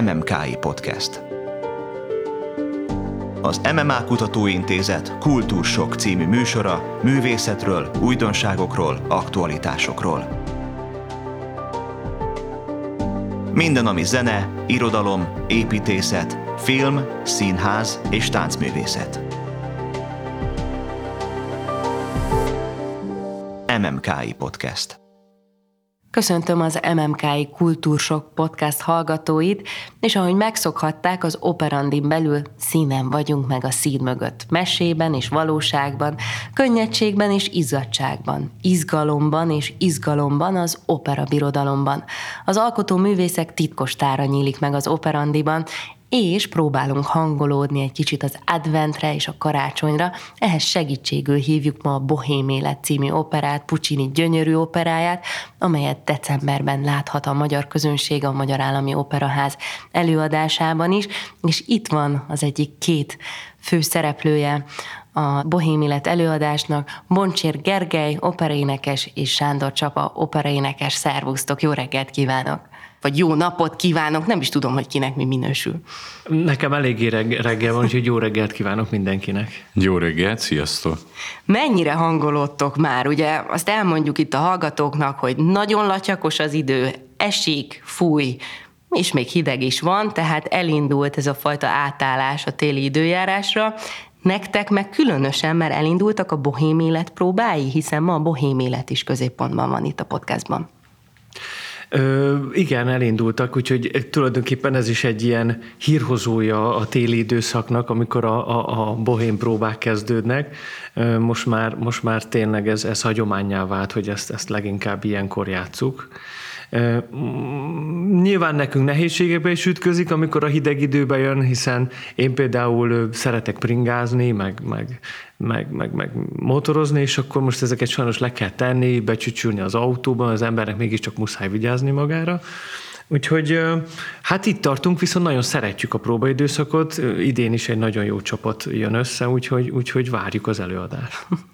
MMKI Podcast. Az MMA Kutatóintézet Kultúrsok című műsora művészetről, újdonságokról, aktualitásokról. Minden, ami zene, irodalom, építészet, film, színház és táncművészet. MMKI Podcast. Köszöntöm az MMKI Kultúrsok podcast hallgatóit, és ahogy megszokhatták, az operandin belül színen vagyunk meg a szín mögött. Mesében és valóságban, könnyedségben és izzadságban, izgalomban és izgalomban az opera birodalomban. Az alkotó művészek titkos tára nyílik meg az operandiban, és próbálunk hangolódni egy kicsit az adventre és a karácsonyra. Ehhez segítségül hívjuk ma a Bohém Élet című operát, Puccini gyönyörű operáját, amelyet decemberben láthat a magyar közönség a Magyar Állami Operaház előadásában is, és itt van az egyik két fő szereplője a Bohém Élet előadásnak, Boncsér Gergely, operaénekes és Sándor Csapa, operaénekes. Szervusztok, jó reggelt kívánok! Vagy jó napot kívánok, nem is tudom, hogy kinek mi minősül. Nekem eléggé reggel van, úgyhogy jó reggelt kívánok mindenkinek. Jó reggelt, sziasztok! Mennyire hangolódtok már? Ugye azt elmondjuk itt a hallgatóknak, hogy nagyon latyakos az idő, esik, fúj, és még hideg is van, tehát elindult ez a fajta átállás a téli időjárásra. Nektek meg különösen, mert elindultak a bohém élet próbái, hiszen ma a bohém élet is középpontban van itt a podcastban. Ö, igen, elindultak, úgyhogy tulajdonképpen ez is egy ilyen hírhozója a téli időszaknak, amikor a, a, a bohém próbák kezdődnek. Ö, most, már, most már tényleg ez, ez hagyományá vált, hogy ezt, ezt leginkább ilyenkor játsszuk. Nyilván nekünk nehézségekbe is ütközik, amikor a hideg időbe jön, hiszen én például szeretek pringázni, meg, meg, meg, meg, meg motorozni, és akkor most ezeket sajnos le kell tenni, becsücsülni az autóban, az embernek mégiscsak muszáj vigyázni magára. Úgyhogy hát itt tartunk, viszont nagyon szeretjük a próbaidőszakot. Idén is egy nagyon jó csapat jön össze, úgyhogy, úgyhogy várjuk az előadást.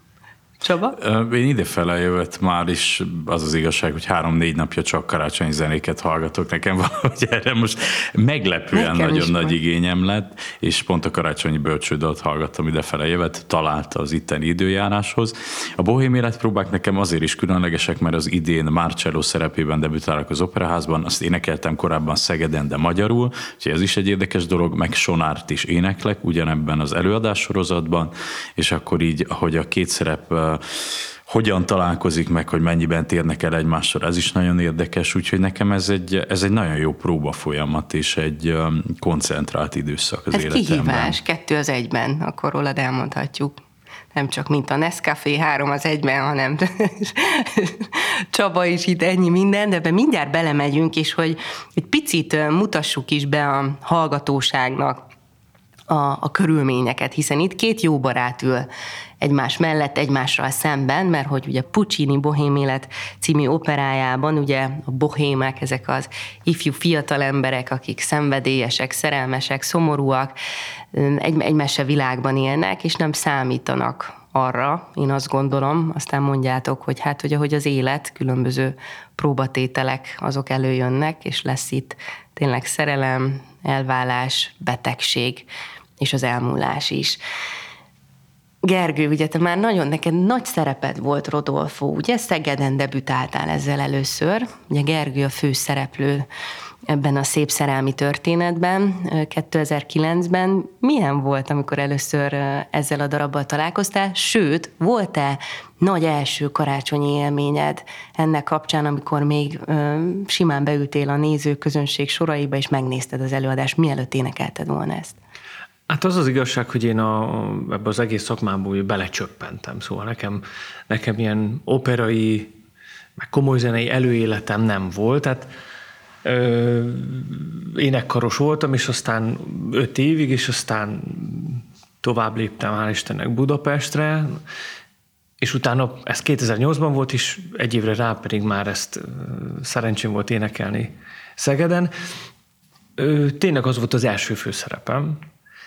Csaba? Én idefele jövett már is az az igazság, hogy három-négy napja csak karácsonyi zenéket hallgatok. Nekem valahogy erre most meglepően Nekem nagyon nagy igényem lett, és pont a karácsonyi bölcsődalt hallgattam idefele jövet, találta az itteni időjáráshoz. A bohém életpróbák nekem azért is különlegesek, mert az idén Marcello szerepében debütálok az operaházban, azt énekeltem korábban Szegeden, de magyarul, úgyhogy ez is egy érdekes dolog, meg Sonárt is éneklek ugyanebben az előadás sorozatban, és akkor így, hogy a két szerep hogyan találkozik meg, hogy mennyiben térnek el egymással, ez is nagyon érdekes, úgyhogy nekem ez egy, ez egy nagyon jó próba folyamat, és egy koncentrált időszak az ez életemben. kihívás, kettő az egyben, akkor rólad elmondhatjuk. Nem csak mint a Nescafé három az egyben, hanem Csaba is itt ennyi minden, de ebben mindjárt belemegyünk, és hogy egy picit mutassuk is be a hallgatóságnak a, a körülményeket, hiszen itt két jó barát ül egymás mellett, egymással szemben, mert hogy ugye Puccini Bohém élet című operájában ugye a bohémek, ezek az ifjú fiatal emberek, akik szenvedélyesek, szerelmesek, szomorúak, egy, egy mese világban élnek, és nem számítanak arra, én azt gondolom, aztán mondjátok, hogy hát, hogy ahogy az élet, különböző próbatételek, azok előjönnek, és lesz itt tényleg szerelem, elválás, betegség, és az elmúlás is. Gergő, ugye te már nagyon, neked nagy szereped volt Rodolfo, ugye Szegeden debütáltál ezzel először, ugye Gergő a fő szereplő ebben a szép szerelmi történetben 2009-ben. Milyen volt, amikor először ezzel a darabbal találkoztál? Sőt, volt-e nagy első karácsonyi élményed ennek kapcsán, amikor még simán beültél a nézőközönség soraiba, és megnézted az előadást, mielőtt énekelted volna ezt? Hát az az igazság, hogy én a, ebbe az egész szakmából belecsöppentem, szóval nekem, nekem ilyen operai, meg komoly zenei előéletem nem volt, tehát ö, énekkaros voltam, és aztán öt évig, és aztán tovább léptem, hál' Istennek Budapestre, és utána ez 2008-ban volt, és egy évre rá pedig már ezt szerencsém volt énekelni Szegeden. Tényleg az volt az első főszerepem,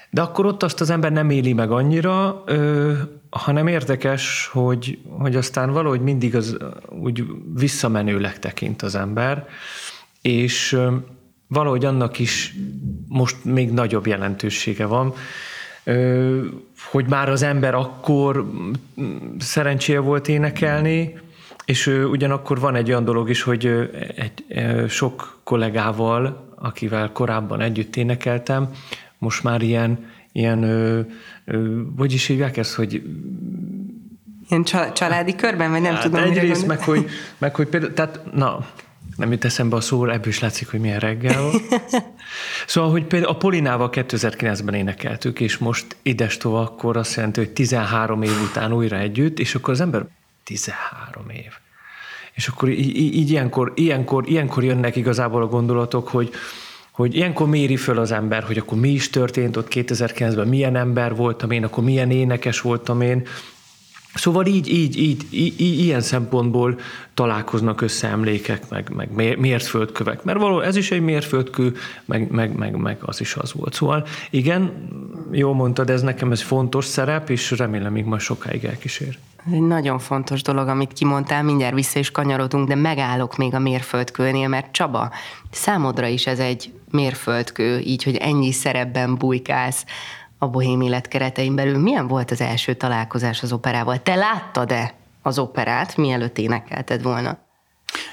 de akkor ott azt az ember nem éli meg annyira, ö, hanem érdekes, hogy, hogy aztán valahogy mindig az úgy visszamenőleg tekint az ember, és valahogy annak is most még nagyobb jelentősége van, hogy már az ember akkor szerencséje volt énekelni, és ugyanakkor van egy olyan dolog is, hogy egy, sok kollégával, akivel korábban együtt énekeltem, most már ilyen, ilyen hogy is hívják ezt, hogy Ilyen családi körben, vagy nem hát tudom. Egyrészt, meg hogy, meg hogy például, tehát na, nem jut eszembe a szó, ebből is látszik, hogy milyen reggel Szóval, hogy például a Polinával 2009-ben énekeltük, és most idestova akkor azt jelenti, hogy 13 év után újra együtt, és akkor az ember 13 év. És akkor így, így ilyenkor, ilyenkor, ilyenkor jönnek igazából a gondolatok, hogy, hogy ilyenkor méri föl az ember, hogy akkor mi is történt ott 2009-ben, milyen ember voltam én, akkor milyen énekes voltam én, Szóval így, így, így, így, ilyen szempontból találkoznak össze emlékek, meg, meg mérföldkövek. Mert való ez is egy mérföldkő, meg, meg, meg, meg az is az volt. Szóval igen, jól mondtad, ez nekem ez fontos szerep, és remélem még majd sokáig elkísér. Ez egy nagyon fontos dolog, amit kimondtál, mindjárt vissza is kanyarodunk, de megállok még a mérföldkőnél, mert Csaba, számodra is ez egy mérföldkő, így, hogy ennyi szerepben bujkálsz a bohém élet keretein belül. Milyen volt az első találkozás az operával? Te láttad-e az operát, mielőtt énekelted volna?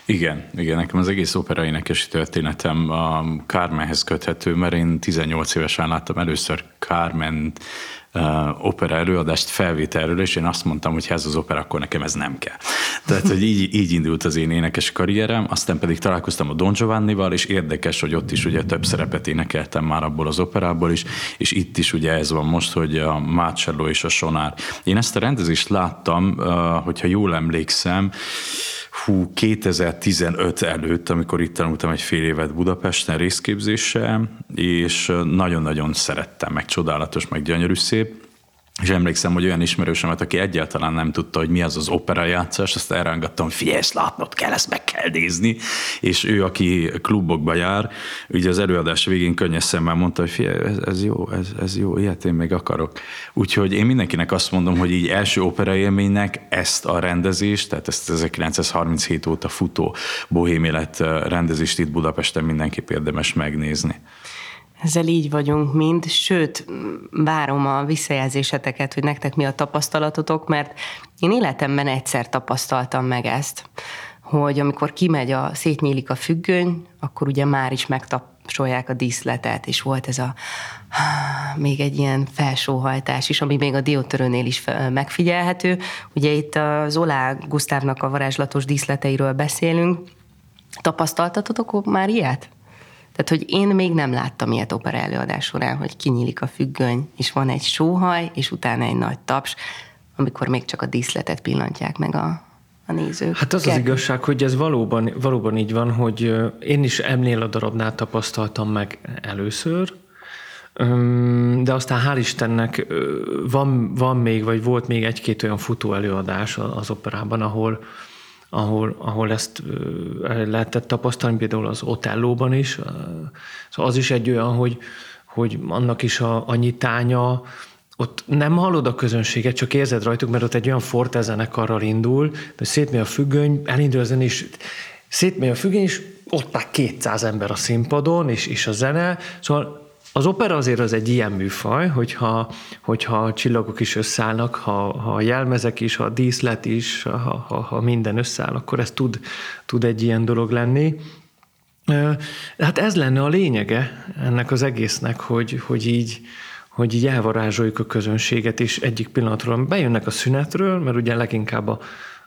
Igen, igen, nekem az egész opera énekesi történetem a Carmenhez köthető, mert én 18 évesen láttam először Carmen opera előadást felvételről, és én azt mondtam, hogy ha ez az opera, akkor nekem ez nem kell. Tehát, hogy így, így indult az én énekes karrierem, aztán pedig találkoztam a Don Giovannival, és érdekes, hogy ott is ugye több szerepet énekeltem már abból az operából is, és itt is ugye ez van most, hogy a Marcello és a Sonár. Én ezt a rendezést láttam, hogyha jól emlékszem, hú, 2015 előtt, amikor itt tanultam egy fél évet Budapesten részképzéssel, és nagyon-nagyon szerettem, meg csodálatos, meg gyönyörű szép. És emlékszem, hogy olyan ismerősemet, aki egyáltalán nem tudta, hogy mi az az opera játszás, azt elrángattam, figyelj, ezt látnod kell, ezt meg kell nézni. És ő, aki klubokba jár, ugye az előadás végén könnyes szemmel mondta, hogy figyelj, ez, ez jó, ez, ez jó, ilyet én még akarok. Úgyhogy én mindenkinek azt mondom, hogy így első opera élménynek ezt a rendezést, tehát ezt 1937 óta futó bohém élet rendezést itt Budapesten mindenképp érdemes megnézni. Ezzel így vagyunk mind, sőt, várom a visszajelzéseteket, hogy nektek mi a tapasztalatotok, mert én életemben egyszer tapasztaltam meg ezt, hogy amikor kimegy a, szétnyílik a függöny, akkor ugye már is megtapsolják a díszletet, és volt ez a még egy ilyen felsóhajtás is, ami még a diótörőnél is megfigyelhető. Ugye itt az Olá Gusztávnak a varázslatos díszleteiről beszélünk. Tapasztaltatotok már ilyet? Tehát, hogy én még nem láttam ilyet opera előadás során, hogy kinyílik a függöny, és van egy sóhaj, és utána egy nagy taps, amikor még csak a díszletet pillantják meg a, a nézők. Hát az az igazság, hogy ez valóban, valóban így van, hogy én is ennél a darabnál tapasztaltam meg először, de aztán hál' Istennek van, van még, vagy volt még egy-két olyan futó előadás az operában, ahol, ahol, ahol ezt lehetett tapasztalni, például az Otellóban is. Szóval az is egy olyan, hogy, hogy annak is a, a nyitánya, ott nem hallod a közönséget, csak érzed rajtuk, mert ott egy olyan forte zenekarral indul, hogy szétmegy a függöny, elindul a zene, és szétmegy a függöny, és ott már 200 ember a színpadon, és, és a zene, szóval az opera azért az egy ilyen műfaj, hogyha, hogyha a csillagok is összeállnak, ha, ha a jelmezek is, ha a díszlet is, ha, ha, ha minden összeáll, akkor ez tud, tud egy ilyen dolog lenni. Hát ez lenne a lényege ennek az egésznek, hogy, hogy így, hogy így elvarázsoljuk a közönséget, és egyik pillanatról bejönnek a szünetről, mert ugye leginkább a,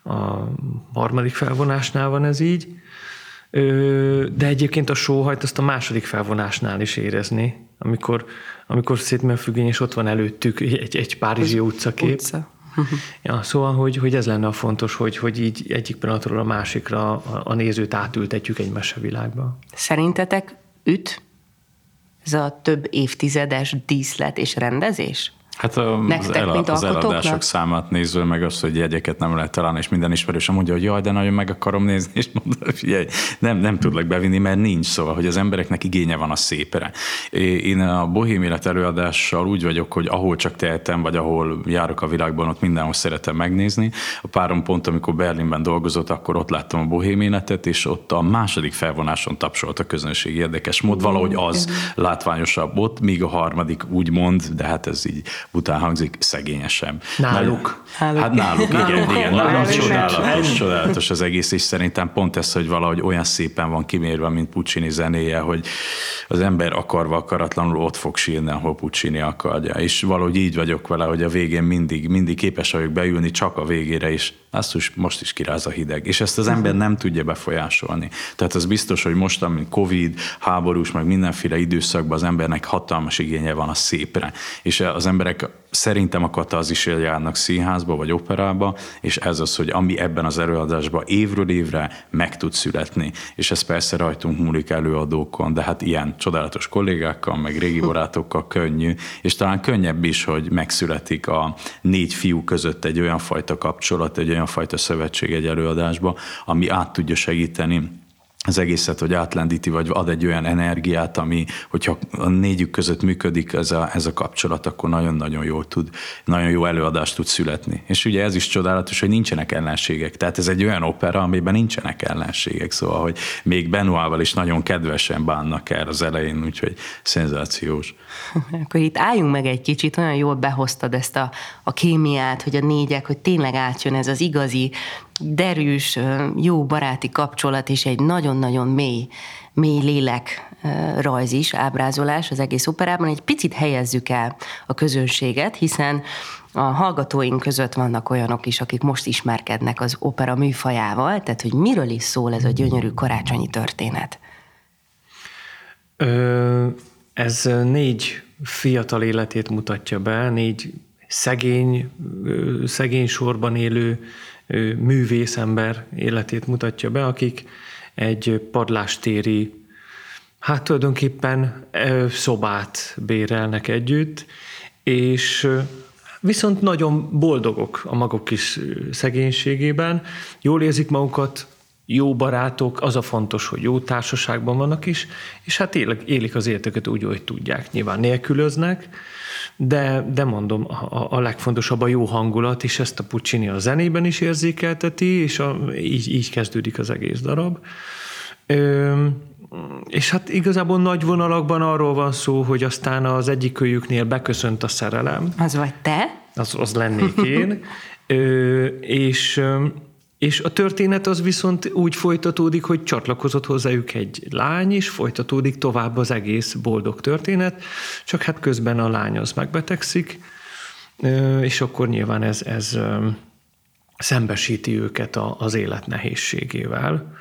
a harmadik felvonásnál van ez így, de egyébként a sóhajt azt a második felvonásnál is érezni, amikor, amikor szétmegy a függöny, és ott van előttük egy, egy párizsi utcakép. Utca. ja, szóval, hogy, hogy ez lenne a fontos, hogy, hogy így egyik pillanatról a másikra a, a nézőt átültetjük egy mesevilágba. Szerintetek üt ez a több évtizedes díszlet és rendezés? Hát a, Nektek, az, el, az eladások számát nézve, meg azt, hogy jegyeket nem lehet találni, és minden ismerősöm mondja, hogy jaj, de nagyon meg akarom nézni, és mondom, figyelj, nem, nem tudlak bevinni, mert nincs, szóval, hogy az embereknek igénye van a szépre. Én a bohém élet előadással úgy vagyok, hogy ahol csak tehetem, vagy ahol járok a világban, ott mindenhol szeretem megnézni. A párom pont, amikor Berlinben dolgozott, akkor ott láttam a bohém életet, és ott a második felvonáson tapsolt a közönség érdekes mód, valahogy az látványosabb ott, míg a harmadik úgy mond, de hát ez így után hangzik, szegényesebb. Náluk. náluk. Hát náluk, náluk. igen, igen. Náluk csodálatos, csodálatos az egész, és szerintem pont ez, hogy valahogy olyan szépen van kimérve, mint Puccini zenéje, hogy az ember akarva akaratlanul ott fog sírni, ahol Puccini akarja. És valahogy így vagyok vele, hogy a végén mindig, mindig képes vagyok beülni csak a végére is. Azt is most is kiráz a hideg. És ezt az ember nem tudja befolyásolni. Tehát az biztos, hogy most, mint Covid, háborús, meg mindenféle időszakban az embernek hatalmas igénye van a szépre. És az emberek szerintem a katazisért járnak színházba vagy operába, és ez az, hogy ami ebben az előadásban évről évre meg tud születni. És ez persze rajtunk múlik előadókon, de hát ilyen csodálatos kollégákkal, meg régi barátokkal könnyű, és talán könnyebb is, hogy megszületik a négy fiú között egy olyan fajta kapcsolat, egy olyan fajta szövetség egy előadásba, ami át tudja segíteni az egészet, hogy átlendíti, vagy ad egy olyan energiát, ami, hogyha a négyük között működik ez a, ez a kapcsolat, akkor nagyon-nagyon jól tud, nagyon jó előadást tud születni. És ugye ez is csodálatos, hogy nincsenek ellenségek. Tehát ez egy olyan opera, amiben nincsenek ellenségek, szóval, hogy még Benoával is nagyon kedvesen bánnak el az elején, úgyhogy szenzációs. Akkor itt álljunk meg egy kicsit, olyan jól behoztad ezt a, a kémiát, hogy a négyek, hogy tényleg átjön ez az igazi derűs, jó baráti kapcsolat és egy nagyon-nagyon mély, mély lélek rajz is, ábrázolás az egész operában. Egy picit helyezzük el a közönséget, hiszen a hallgatóink között vannak olyanok is, akik most ismerkednek az opera műfajával, tehát hogy miről is szól ez a gyönyörű karácsonyi történet? Ö, ez négy fiatal életét mutatja be, négy szegény, szegény sorban élő művészember életét mutatja be, akik egy padlástéri, hát tulajdonképpen szobát bérelnek együtt, és viszont nagyon boldogok a maguk kis szegénységében, jól érzik magukat, jó barátok, az a fontos, hogy jó társaságban vannak is, és hát élik, az életüket úgy, hogy tudják. Nyilván nélkülöznek, de, de mondom, a, a legfontosabb a jó hangulat, és ezt a Puccini a zenében is érzékelteti, és a, így, így kezdődik az egész darab. Ö, és hát igazából nagy vonalakban arról van szó, hogy aztán az egyik kölyüknél beköszönt a szerelem. Az vagy te? Az, az lennék én. Ö, és és a történet az viszont úgy folytatódik, hogy csatlakozott hozzájuk egy lány, és folytatódik tovább az egész boldog történet, csak hát közben a lány az megbetegszik, és akkor nyilván ez, ez szembesíti őket az élet nehézségével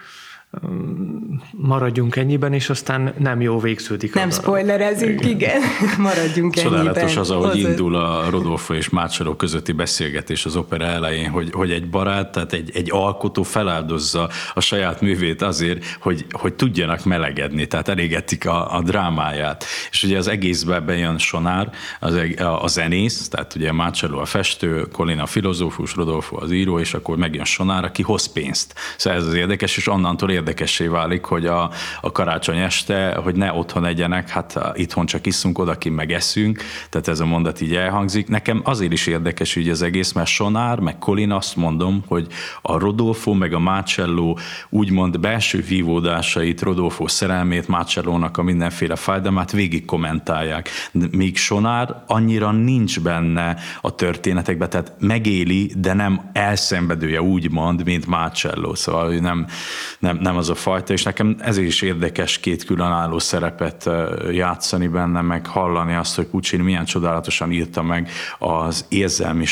maradjunk ennyiben, és aztán nem jó végződik. Nem spoilerezünk, igen, maradjunk Csodálatos ennyiben. Csodálatos az, ahogy Hozzá. indul a Rodolfo és Mácsaló közötti beszélgetés az opera elején, hogy, hogy egy barát, tehát egy, egy alkotó feláldozza a saját művét azért, hogy, hogy tudjanak melegedni, tehát elégetik a, a drámáját. És ugye az egészben bejön Sonár, az, a, a zenész, tehát ugye Mácsaló a festő, Colin a filozófus, Rodolfo az író, és akkor megjön Sonár, aki hoz pénzt. Szóval ez az érdekes, és onnantól érdekessé válik, hogy a, a karácsony este, hogy ne otthon egyenek, hát itthon csak iszunk, odakint meg eszünk, tehát ez a mondat így elhangzik. Nekem azért is érdekes ügy az egész, mert Sonár, meg Colin azt mondom, hogy a Rodolfo, meg a Marcello úgymond belső vívódásait, Rodolfo szerelmét, Marcellónak a mindenféle fájdalmát végig kommentálják. Míg Sonár annyira nincs benne a történetekben, tehát megéli, de nem elszenvedője úgymond, mint Marcello, szóval nem, nem, nem az a fajta, és nekem ez is érdekes két különálló szerepet játszani benne, meg hallani azt, hogy Puccini milyen csodálatosan írta meg az érzelmi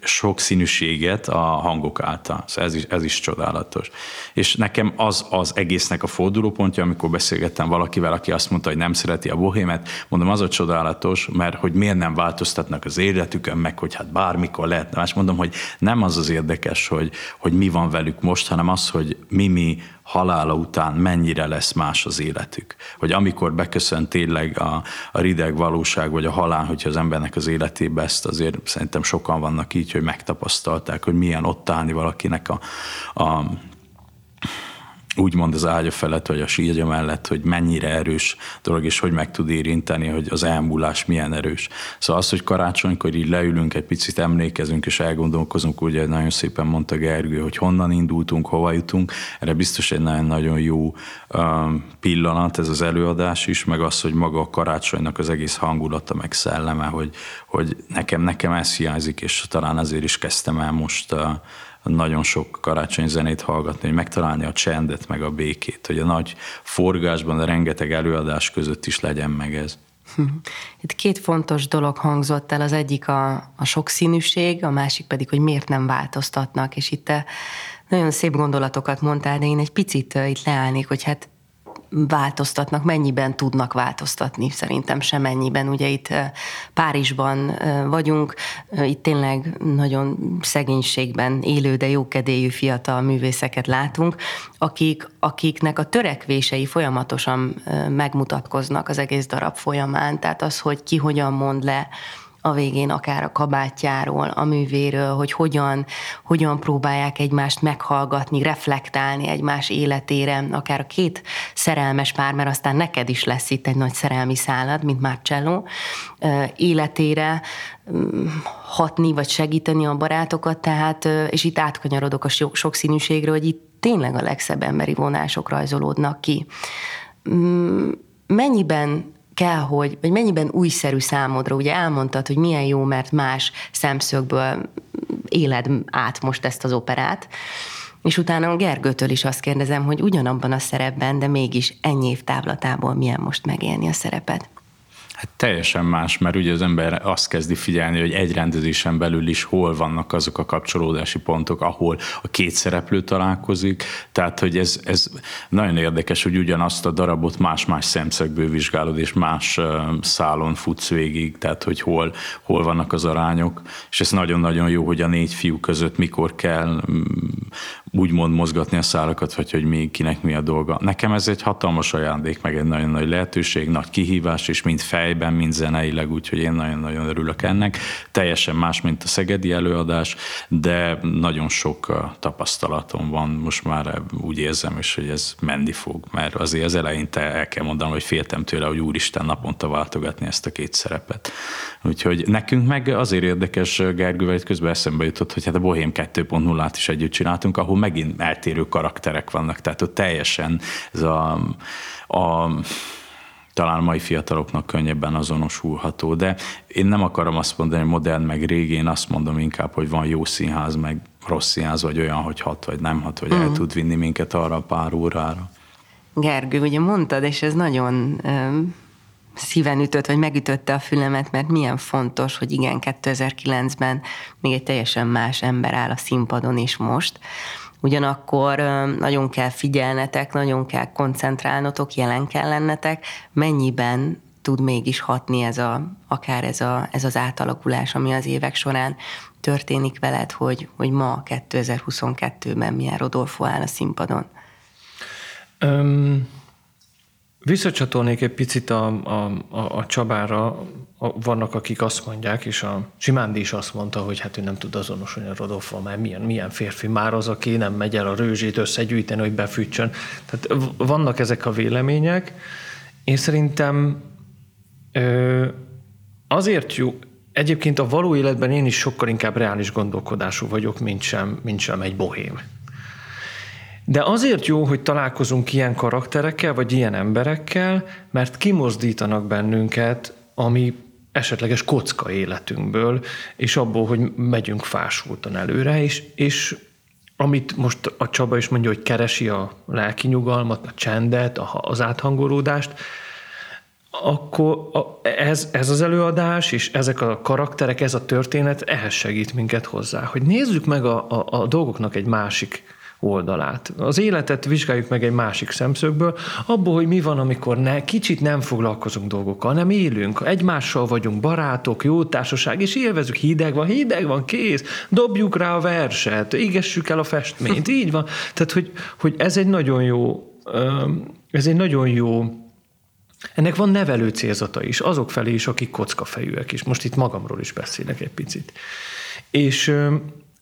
sokszínűséget a hangok által. Szóval ez is, ez is csodálatos. És nekem az az egésznek a fordulópontja, amikor beszélgettem valakivel, aki azt mondta, hogy nem szereti a bohémet, mondom, az a csodálatos, mert hogy miért nem változtatnak az életükön, meg hogy hát bármikor lehetne. Más mondom, hogy nem az az érdekes, hogy, hogy mi van velük most, hanem az, hogy mi mi halála után mennyire lesz más az életük. Hogy amikor beköszön tényleg a, a rideg valóság, vagy a halál, hogyha az embernek az életébe ezt azért szerintem sokan vannak így, hogy megtapasztalták, hogy milyen ott állni valakinek a, a úgymond az ágya felett, vagy a sírja mellett, hogy mennyire erős dolog, és hogy meg tud érinteni, hogy az elmúlás milyen erős. Szóval az, hogy karácsonykor így leülünk, egy picit emlékezünk, és elgondolkozunk, ugye nagyon szépen mondta Gergő, hogy honnan indultunk, hova jutunk, erre biztos egy nagyon-nagyon jó pillanat ez az előadás is, meg az, hogy maga a karácsonynak az egész hangulata, meg szelleme, hogy, hogy nekem, nekem ez hiányzik, és talán azért is kezdtem el most nagyon sok karácsony zenét hallgatni, hogy megtalálni a csendet, meg a békét, hogy a nagy forgásban, a rengeteg előadás között is legyen meg ez. Itt két fontos dolog hangzott el, az egyik a, a sokszínűség, a másik pedig, hogy miért nem változtatnak, és itt te nagyon szép gondolatokat mondtál, de én egy picit itt leállnék, hogy hát változtatnak, mennyiben tudnak változtatni, szerintem sem mennyiben. Ugye itt Párizsban vagyunk, itt tényleg nagyon szegénységben élő, de jókedélyű fiatal művészeket látunk, akik, akiknek a törekvései folyamatosan megmutatkoznak az egész darab folyamán. Tehát az, hogy ki hogyan mond le, a végén akár a kabátjáról, a művéről, hogy hogyan, hogyan próbálják egymást meghallgatni, reflektálni egymás életére, akár a két szerelmes pár, mert aztán neked is lesz itt egy nagy szerelmi szálad, mint Marcello, életére mm, hatni, vagy segíteni a barátokat, tehát, és itt átkanyarodok a sokszínűségről, hogy itt tényleg a legszebb emberi vonások rajzolódnak ki. Mm, mennyiben kell, hogy, vagy mennyiben újszerű számodra, ugye elmondtad, hogy milyen jó, mert más szemszögből éled át most ezt az operát, és utána a Gergőtől is azt kérdezem, hogy ugyanabban a szerepben, de mégis ennyi év távlatából milyen most megélni a szerepet. Hát teljesen más, mert ugye az ember azt kezdi figyelni, hogy egy rendezésen belül is hol vannak azok a kapcsolódási pontok, ahol a két szereplő találkozik. Tehát, hogy ez, ez nagyon érdekes, hogy ugyanazt a darabot más-más szemszögből vizsgálod, és más szálon futsz végig, tehát, hogy hol, hol vannak az arányok. És ez nagyon-nagyon jó, hogy a négy fiú között mikor kell úgymond mozgatni a szálakat, vagy hogy mi, kinek mi a dolga. Nekem ez egy hatalmas ajándék, meg egy nagyon nagy lehetőség, nagy kihívás, és mind fejben, mind zeneileg, úgyhogy én nagyon-nagyon örülök ennek. Teljesen más, mint a szegedi előadás, de nagyon sok tapasztalatom van, most már úgy érzem is, hogy ez menni fog, mert azért az eleinte el kell mondanom, hogy féltem tőle, hogy úristen naponta váltogatni ezt a két szerepet. Úgyhogy nekünk meg azért érdekes, Gergővel itt közben eszembe jutott, hogy hát a Bohém 2.0-át is együtt csináltunk, ahol megint eltérő karakterek vannak, tehát ott teljesen ez a, a talán mai fiataloknak könnyebben azonosulható, de én nem akarom azt mondani, hogy modern meg régi, én azt mondom inkább, hogy van jó színház, meg rossz színház, vagy olyan, hogy hat, vagy nem hat, vagy mm. el tud vinni minket arra pár órára. Gergő, ugye mondtad, és ez nagyon szíven ütött, vagy megütötte a fülemet, mert milyen fontos, hogy igen, 2009-ben még egy teljesen más ember áll a színpadon is most. Ugyanakkor nagyon kell figyelnetek, nagyon kell koncentrálnotok, jelen kell lennetek, mennyiben tud mégis hatni ez a, akár ez, a, ez az átalakulás, ami az évek során történik veled, hogy, hogy ma 2022-ben milyen Rodolfo áll a színpadon? Um, Visszacsatolnék egy picit a, a, a, a Csabára. A, vannak, akik azt mondják, és a Simándi is azt mondta, hogy hát ő nem tud azonosulni a Rodolfo, mert milyen, milyen férfi már az, aki nem megy el a rőzsét összegyűjteni, hogy befűtsön. Tehát vannak ezek a vélemények. Én szerintem ö, azért jó, egyébként a való életben én is sokkal inkább reális gondolkodású vagyok, mint sem, mint sem egy bohém. De azért jó, hogy találkozunk ilyen karakterekkel, vagy ilyen emberekkel, mert kimozdítanak bennünket, ami esetleges kocka életünkből, és abból, hogy megyünk fásultan előre, és, és amit most a Csaba is mondja, hogy keresi a lelki nyugalmat, a csendet, az áthangolódást, akkor ez, ez az előadás, és ezek a karakterek, ez a történet ehhez segít minket hozzá, hogy nézzük meg a, a, a dolgoknak egy másik oldalát. Az életet vizsgáljuk meg egy másik szemszögből, abból, hogy mi van, amikor ne, kicsit nem foglalkozunk dolgokkal, nem élünk, egymással vagyunk barátok, jó társaság, és élvezünk, hideg van, hideg van, kész, dobjuk rá a verset, égessük el a festményt, így van. Tehát, hogy, hogy ez egy nagyon jó, ez egy nagyon jó ennek van nevelő célzata is, azok felé is, akik kockafejűek is. Most itt magamról is beszélek egy picit. És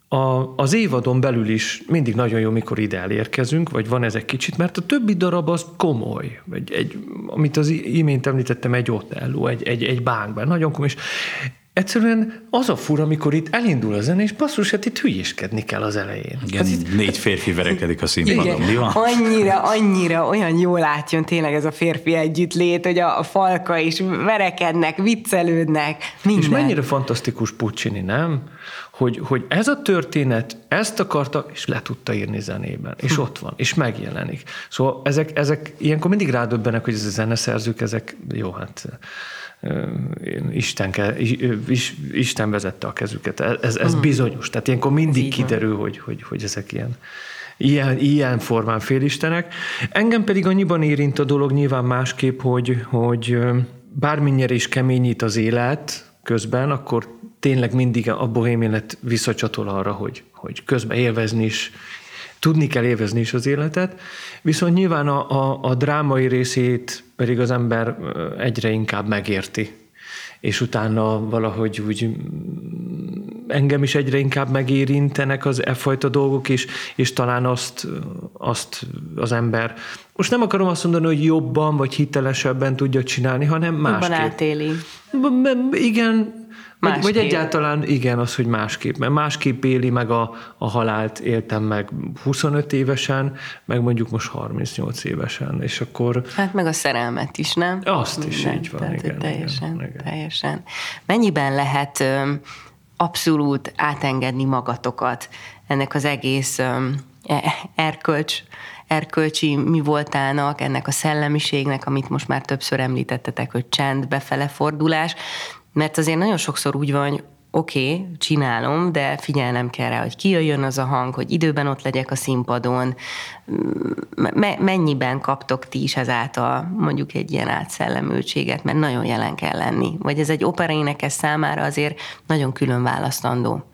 a, az évadon belül is mindig nagyon jó, mikor ide elérkezünk, vagy van ez egy kicsit, mert a többi darab az komoly. Egy, egy, amit az imént említettem, egy Otello, egy, egy, egy bánkban, nagyon komoly. És Egyszerűen az a fura, amikor itt elindul a zene, és basszus, hát itt hülyéskedni kell az elején. Igen, hát itt... négy férfi verekedik a színpadon, mi van? Annyira, annyira olyan jól látjon tényleg ez a férfi együttlét, hogy a, a falka is verekednek, viccelődnek, minden. És mennyire fantasztikus Puccini, nem? Hogy, hogy ez a történet, ezt akarta, és le tudta írni zenében, és hm. ott van, és megjelenik. Szóval ezek, ezek ilyenkor mindig rádöbbenek, hogy ez a zeneszerzők, ezek, jó, hát Isten, Isten vezette a kezüket. Ez, ez hmm. bizonyos. Tehát ilyenkor mindig kiderül, hogy, hogy, hogy ezek ilyen, ilyen, ilyen formán félistenek. Engem pedig annyiban érint a dolog nyilván másképp, hogy, hogy bármennyire is keményít az élet közben, akkor tényleg mindig a bohém élet visszacsatol arra, hogy, hogy közben élvezni is, tudni kell élvezni is az életet, viszont nyilván a, a, a drámai részét pedig az ember egyre inkább megérti, és utána valahogy úgy engem is egyre inkább megérintenek az e fajta dolgok is, és talán azt, azt az ember, most nem akarom azt mondani, hogy jobban vagy hitelesebben tudja csinálni, hanem másképp. Jobban átéli. Igen, vagy, vagy egyáltalán igen, az, hogy másképp. Mert másképp éli meg a, a halált, éltem meg 25 évesen, meg mondjuk most 38 évesen, és akkor... Hát meg a szerelmet is, nem? Azt Minden. is így van, Tehát, igen, teljesen, igen, teljesen. Mennyiben lehet ö, abszolút átengedni magatokat ennek az egész ö, e, erkölcs erkölcsi mi voltának, ennek a szellemiségnek, amit most már többször említettetek, hogy csend, befele fordulás, mert azért nagyon sokszor úgy van, oké, okay, csinálom, de kell rá, hogy kijöjjön az a hang, hogy időben ott legyek a színpadon. Me- mennyiben kaptok ti is ezáltal mondjuk egy ilyen átszellemültséget, mert nagyon jelen kell lenni. Vagy ez egy operaénekes számára azért nagyon külön választandó.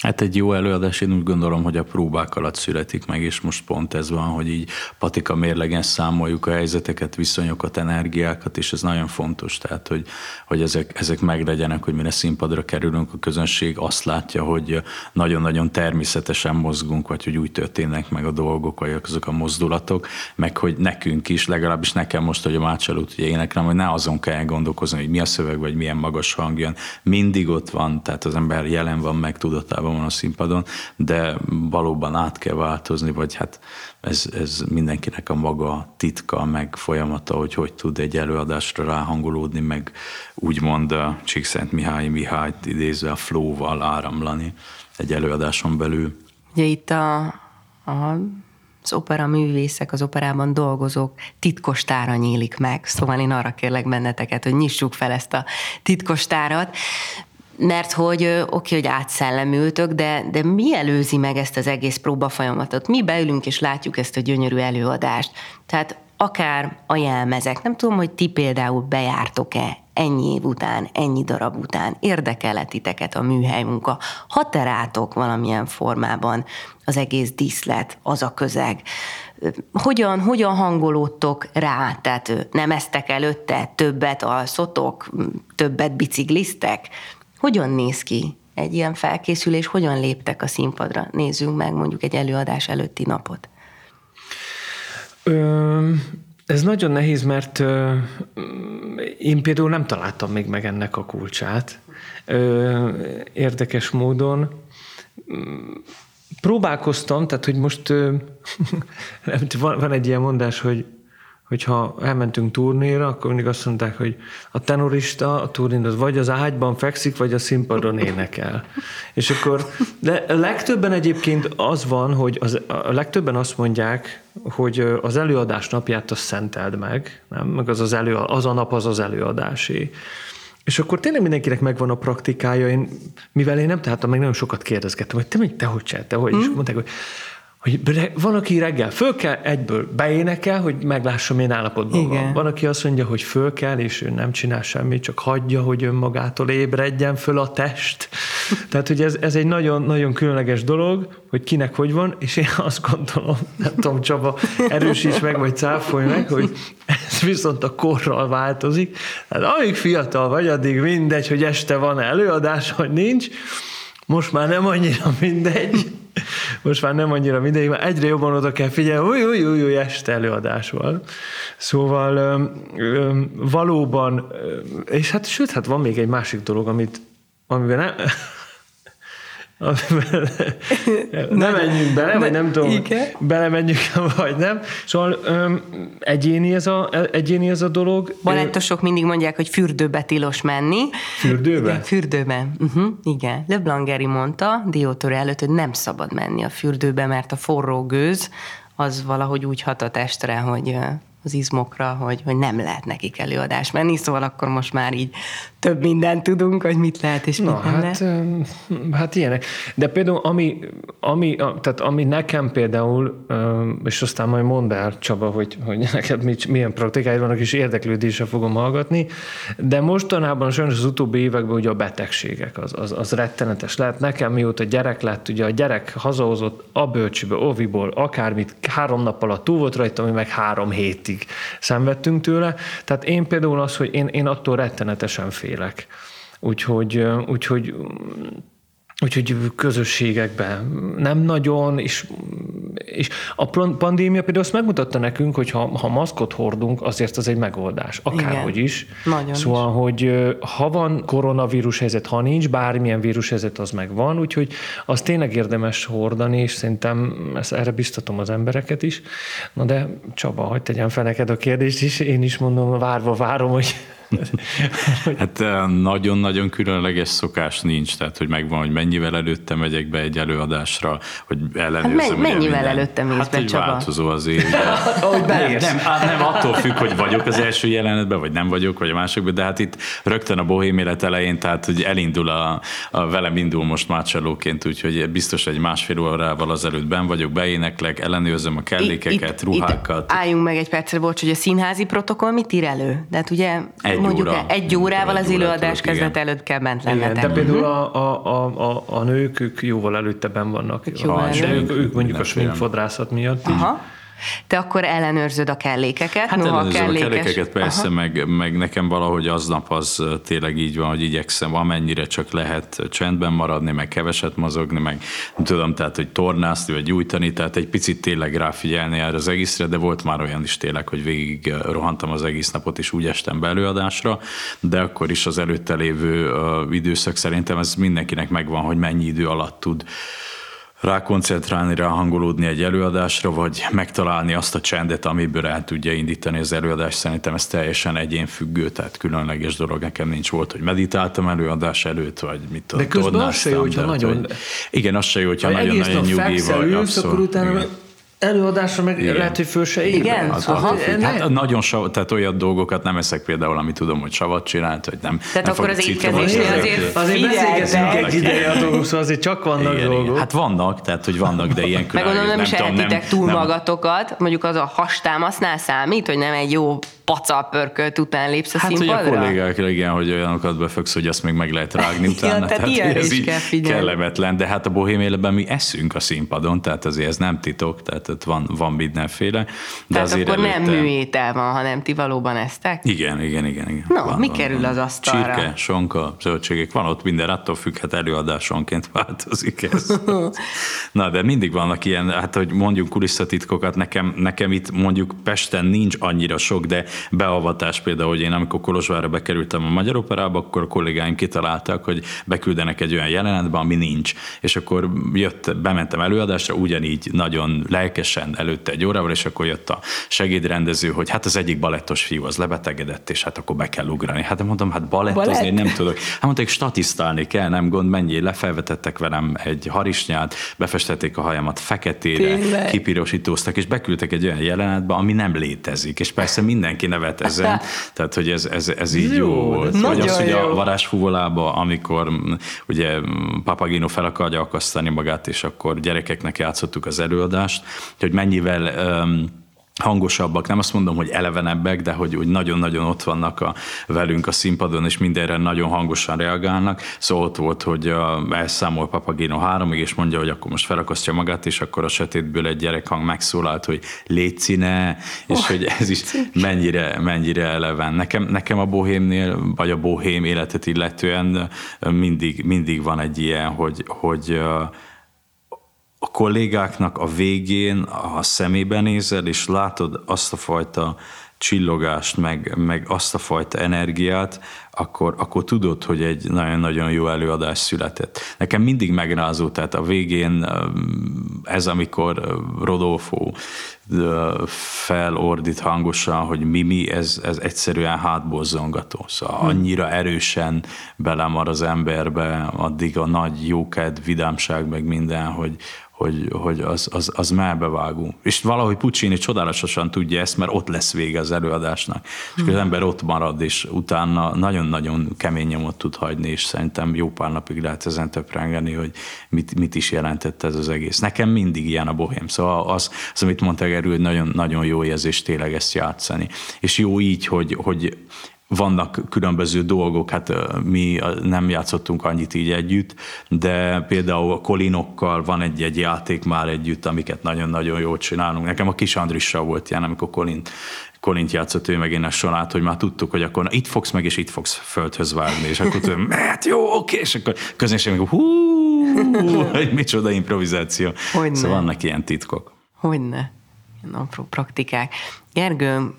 Hát egy jó előadás, én úgy gondolom, hogy a próbák alatt születik meg, és most pont ez van, hogy így patika mérlegen számoljuk a helyzeteket, viszonyokat, energiákat, és ez nagyon fontos, tehát hogy, hogy ezek, ezek meglegyenek, hogy mire színpadra kerülünk, a közönség azt látja, hogy nagyon-nagyon természetesen mozgunk, vagy hogy úgy történnek meg a dolgok, vagy azok a mozdulatok, meg hogy nekünk is, legalábbis nekem most, hogy a Mácsalút ugye éneklem, hogy ne azon kell gondolkozni, hogy mi a szöveg, vagy milyen magas hang jön. Mindig ott van, tehát az ember jelen van, meg tudatában van a színpadon, de valóban át kell változni, vagy hát ez, ez mindenkinek a maga titka, meg folyamata, hogy hogy tud egy előadásra ráhangolódni, meg úgymond a Csíkszent Mihály Mihályt idézve a flow-val áramlani egy előadáson belül. Ugye itt a, a az opera művészek, az operában dolgozók titkos tára nyílik meg. Szóval én arra kérlek benneteket, hogy nyissuk fel ezt a titkos tárat mert hogy oké, okay, hogy átszellemültök, de, de mi előzi meg ezt az egész próba folyamatot? Mi beülünk és látjuk ezt a gyönyörű előadást. Tehát akár a jelmezek, nem tudom, hogy ti például bejártok-e ennyi év után, ennyi darab után, érdekel titeket a műhely munka, ha rátok valamilyen formában az egész díszlet, az a közeg, hogyan, hogyan hangolódtok rá? Tehát nem eztek előtte, többet alszotok, többet bicikliztek? Hogyan néz ki egy ilyen felkészülés, hogyan léptek a színpadra? Nézzünk meg mondjuk egy előadás előtti napot. Ö, ez nagyon nehéz, mert ö, én például nem találtam még meg ennek a kulcsát. Ö, érdekes módon próbálkoztam, tehát hogy most van, van egy ilyen mondás, hogy hogyha elmentünk turnéra, akkor mindig azt mondták, hogy a tenorista, a turnin az vagy az ágyban fekszik, vagy a színpadon énekel. És akkor, de a legtöbben egyébként az van, hogy az, a legtöbben azt mondják, hogy az előadás napját azt szenteld meg, nem? Meg az, az, elő, az a nap az az előadásé. És akkor tényleg mindenkinek megvan a praktikája, én, mivel én nem találtam, meg nagyon sokat kérdezgettem, hogy te, te hogy csináltál, te hogy, hmm. és mondták, hogy hogy van, aki reggel föl kell, egyből beénekel, hogy meglássam, milyen állapotban Igen. van. Van, aki azt mondja, hogy föl kell, és ő nem csinál semmit, csak hagyja, hogy önmagától ébredjen föl a test. Tehát, hogy ez, ez egy nagyon, nagyon különleges dolog, hogy kinek hogy van, és én azt gondolom, nem tudom, Csaba, erősíts meg, vagy cáfolj meg, hogy ez viszont a korral változik. Hát amíg fiatal vagy, addig mindegy, hogy este van előadás, vagy nincs, most már nem annyira mindegy, most már nem annyira mindegy, már egyre jobban oda kell figyelni, új, új, új, új este előadás van. Szóval öm, öm, valóban, és hát sőt, hát van még egy másik dolog, amit, amiben nem, nem menjünk bele, vagy nem tudom, igen. belemenjünk, vagy nem. Szóval öm, egyéni, ez a, egyéni ez a dolog. Balettosok mindig mondják, hogy fürdőbe tilos menni. Fürdőbe? Igen, fürdőbe. Uh-huh, igen. Le Geri mondta Diótor előtt, hogy nem szabad menni a fürdőbe, mert a forró gőz az valahogy úgy hat a testre, hogy az izmokra, hogy, hogy nem lehet nekik előadás menni, szóval akkor most már így több mindent tudunk, hogy mit lehet és mit Na, nem hát, lehet. Hát ilyenek. De például ami, ami, tehát ami nekem például, és aztán majd mondd el Csaba, hogy, hogy neked milyen praktikáid vannak, és érdeklődésre fogom hallgatni, de mostanában sajnos az utóbbi években ugye a betegségek, az, az, az rettenetes lehet. Nekem mióta gyerek lett, ugye a gyerek hazahozott a bölcsőbe, oviból, akármit, három nap alatt túl volt rajta, ami meg három hétig szenvedtünk tőle. Tehát én például az, hogy én, én attól rettenetesen fél félek. Úgyhogy, úgyhogy Úgyhogy közösségekben nem nagyon, és, és a pandémia például azt megmutatta nekünk, hogy ha, ha maszkot hordunk, azért az egy megoldás, akárhogy Igen, is. Nagyon szóval, is. hogy ha van koronavírus helyzet, ha nincs, bármilyen vírus helyzet, az megvan, úgyhogy az tényleg érdemes hordani, és szerintem ezt erre biztatom az embereket is. Na de Csaba, hagyd tegyem fel neked a kérdést is, én is mondom, várva várom, hogy hát nagyon-nagyon különleges szokás nincs, tehát hogy megvan, hogy mennyivel előtte megyek be egy előadásra, hogy ellenőrzöm. Hát mennyivel minden. előtte mész hát, be, Csaba? változó azért. Ahogy nem, nem, nem, attól függ, hogy vagyok az első jelenetben, vagy nem vagyok, vagy a másokban, de hát itt rögtön a bohém élet elején, tehát hogy elindul a, a velem indul most Marcellóként, úgyhogy biztos egy másfél órával azelőtt ben vagyok, beéneklek, ellenőrzöm a kellékeket, itt, ruhákat. Itt álljunk meg egy percre, bocs, hogy a színházi protokoll mit ír elő? De hát ugye egy egy mondjuk óra. egy órával egy az előadás kezdet előtt kell bent lennetek. Igen, de például a, a, a, a, a nők, ők jóval előtte ben vannak. Jóval ha, ők, ők mondjuk a sminkfodrászat miatt is. Aha. Te akkor ellenőrzöd a kellékeket? Hát Noha ellenőrzöm kellékes... a kellékeket persze, meg, meg nekem valahogy aznap az tényleg így van, hogy igyekszem amennyire csak lehet csendben maradni, meg keveset mozogni, meg nem tudom, tehát hogy tornászni, vagy gyújtani, tehát egy picit tényleg ráfigyelni erre az egészre, de volt már olyan is tényleg, hogy végig rohantam az egész napot, és úgy estem be előadásra, de akkor is az előtte lévő időszak szerintem ez mindenkinek megvan, hogy mennyi idő alatt tud rákoncentrálni, ráhangolódni egy előadásra, vagy megtalálni azt a csendet, amiből el tudja indítani az előadást. Szerintem ez teljesen egyénfüggő, tehát különleges dolog nekem nincs volt, hogy meditáltam előadás előtt, vagy mit tudom, De közben az se jó, hogyha nagyon... Hogy, igen, az se jó, hogyha nagyon-nagyon nyugi vagy. Akkor utána igen előadásra meg Igen. lehet, hogy föl se ér. Igen, az, Aha. Hát nagyon sav, tehát olyan dolgokat nem eszek például, amit tudom, hogy savat csinált, vagy nem. Tehát nem akkor az étkezésnél azért Azért beszélgessünk egy ideje a dolgok, szóval azért csak vannak igen, dolgok. Igen. Hát vannak, tehát hogy vannak, de ilyen Meg gondolom, nem is ehetitek túl nem, magatokat, mondjuk az a hastámasznál számít, hogy nem egy jó pacal pörkölt után lépsz a hát, színpadra? Hát, hogy a kollégák, igen, hogy olyanokat befogsz, hogy azt még meg lehet rágni utána. ja, tehát, tehát ez így kell kellemetlen, de hát a bohém életben mi eszünk a színpadon, tehát azért ez nem titok, tehát ott van, van mindenféle. De tehát azért akkor előtte... nem műétel van, hanem ti valóban eztek? Igen, igen, igen. igen. No, van, mi van, kerül van. az asztalra? Csirke, sonka, zöldségek, van ott minden, attól függ, hát előadásonként változik ez. Na, de mindig vannak ilyen, hát hogy mondjuk kulisszatitkokat, nekem, nekem itt mondjuk Pesten nincs annyira sok, de beavatás például, hogy én amikor Kolozsvárra bekerültem a Magyar Operába, akkor a kollégáim kitalálták, hogy beküldenek egy olyan jelenetbe, ami nincs. És akkor jött, bementem előadásra, ugyanígy nagyon lelkes lelkesen előtte egy órával, és akkor jött a segédrendező, hogy hát az egyik balettos fiú az lebetegedett, és hát akkor be kell ugrani. Hát mondom, hát balett, balett? nem tudok. Hát mondták, statisztálni kell, nem gond, mennyi, lefelvetettek velem egy harisnyát, befestették a hajamat feketére, Tényleg? kipirosítóztak, és beküldtek egy olyan jelenetbe, ami nem létezik. És persze mindenki nevet ezen, tehát hogy ez, ez, ez így jó, jó volt. Vagy az, hogy a varázsfúvolába, amikor ugye Papagino fel akarja akasztani magát, és akkor gyerekeknek játszottuk az előadást, hogy mennyivel um, hangosabbak, nem azt mondom, hogy elevenebbek, de hogy, hogy nagyon-nagyon ott vannak a, velünk a színpadon, és mindenre nagyon hangosan reagálnak. Szóval ott volt, hogy a, elszámol Papagino háromig, és mondja, hogy akkor most felakasztja magát, és akkor a sötétből egy gyerekhang megszólalt, hogy létszine, és oh, hogy ez is mennyire, mennyire eleven. Nekem, nekem a bohémnél, vagy a bohém életet illetően mindig, mindig van egy ilyen, hogy, hogy a kollégáknak a végén a szemébe nézel, és látod azt a fajta csillogást, meg, meg azt a fajta energiát, akkor, akkor tudod, hogy egy nagyon-nagyon jó előadás született. Nekem mindig megrázó, tehát a végén ez, amikor Rodolfo felordít hangosan, hogy Mimi, ez, ez egyszerűen hátból zongató. Szóval hm. annyira erősen belemar az emberbe, addig a nagy jóked, vidámság, meg minden, hogy, hogy, hogy az, az, az melbevágó. És valahogy Puccini csodálatosan tudja ezt, mert ott lesz vége az előadásnak. És az ember ott marad, és utána nagyon-nagyon kemény nyomot tud hagyni, és szerintem jó pár napig lehet ezen töprengeni, hogy mit, mit is jelentett ez az egész. Nekem mindig ilyen a bohém. Szóval az, az amit mondta Gerő, hogy nagyon, nagyon jó érzés tényleg ezt játszani. És jó így, hogy, hogy vannak különböző dolgok, hát mi nem játszottunk annyit így együtt, de például a Kolinokkal van egy-egy játék már együtt, amiket nagyon-nagyon jól csinálunk. Nekem a kis Andrissal volt ilyen, amikor Kolin Kolint játszott ő meg én a sorát, hogy már tudtuk, hogy akkor na, itt fogsz meg, és itt fogsz földhöz vágni, és akkor tudom, mert jó, oké, és akkor közönség meg, hú, hogy micsoda improvizáció. Hogyne. Szóval vannak ilyen titkok. Hogyne. Ilyen apró praktikák. Gergő,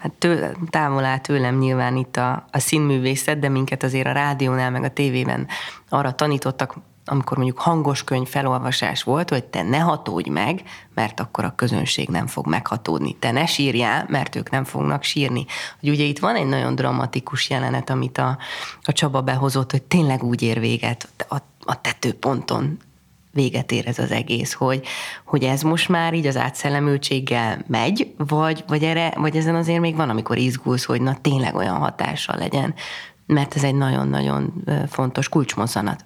hát tőle, távol áll tőlem nyilván itt a, a színművészet, de minket azért a rádiónál, meg a tévében arra tanítottak, amikor mondjuk hangos könyv felolvasás volt, hogy te ne hatódj meg, mert akkor a közönség nem fog meghatódni. Te ne sírjál, mert ők nem fognak sírni. Hogy ugye itt van egy nagyon dramatikus jelenet, amit a, a Csaba behozott, hogy tényleg úgy ér véget a, a tetőponton véget ér ez az egész, hogy, hogy ez most már így az átszellemültséggel megy, vagy, vagy, erre, vagy ezen azért még van, amikor izgulsz, hogy na tényleg olyan hatással legyen, mert ez egy nagyon-nagyon fontos kulcsmozzanat.